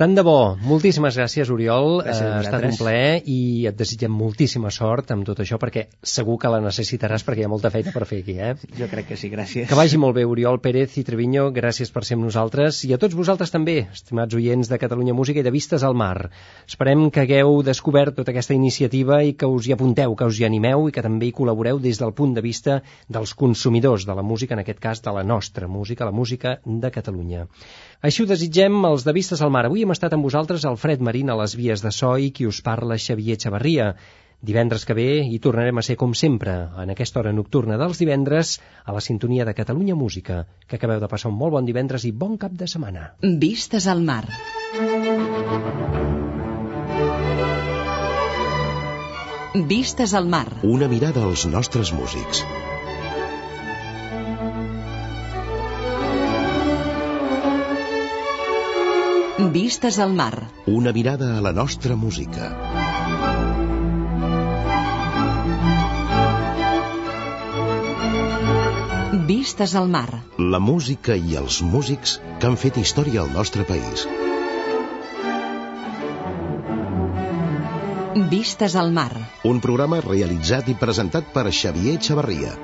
Tant de bo. Moltíssimes gràcies, Oriol. Gràcies a ha estat un plaer i et desitgem moltíssima sort amb tot això perquè segur que la necessitaràs perquè hi ha molta feina per fer aquí, eh? Jo crec que sí, gràcies. Que vagi molt bé, Oriol Pérez i Treviño, gràcies per ser amb nosaltres i a tots vosaltres també, estimats oients de Catalunya Música i de Vistes al Mar. Esperem que hagueu descobert tota aquesta iniciativa i que us hi apunteu, que us hi animeu i que també hi col·laboreu des del punt de vista dels consumidors de la música, en aquest cas de la nostra música, la música de Catalunya. Així ho desitgem els de Vistes al Mar. Avui hem estat amb vosaltres Alfred Marín a les vies de so i qui us parla Xavier Xavarria. Divendres que ve hi tornarem a ser com sempre, en aquesta hora nocturna dels divendres, a la sintonia de Catalunya Música. Que acabeu de passar un molt bon divendres i bon cap de setmana. Vistes al mar. Vistes al mar. Una mirada als nostres músics. Vistes al mar. Una mirada a la nostra música. Vistes al mar. La música i els músics que han fet història al nostre país. Vistes al mar. Un programa realitzat i presentat per Xavier Xavarria.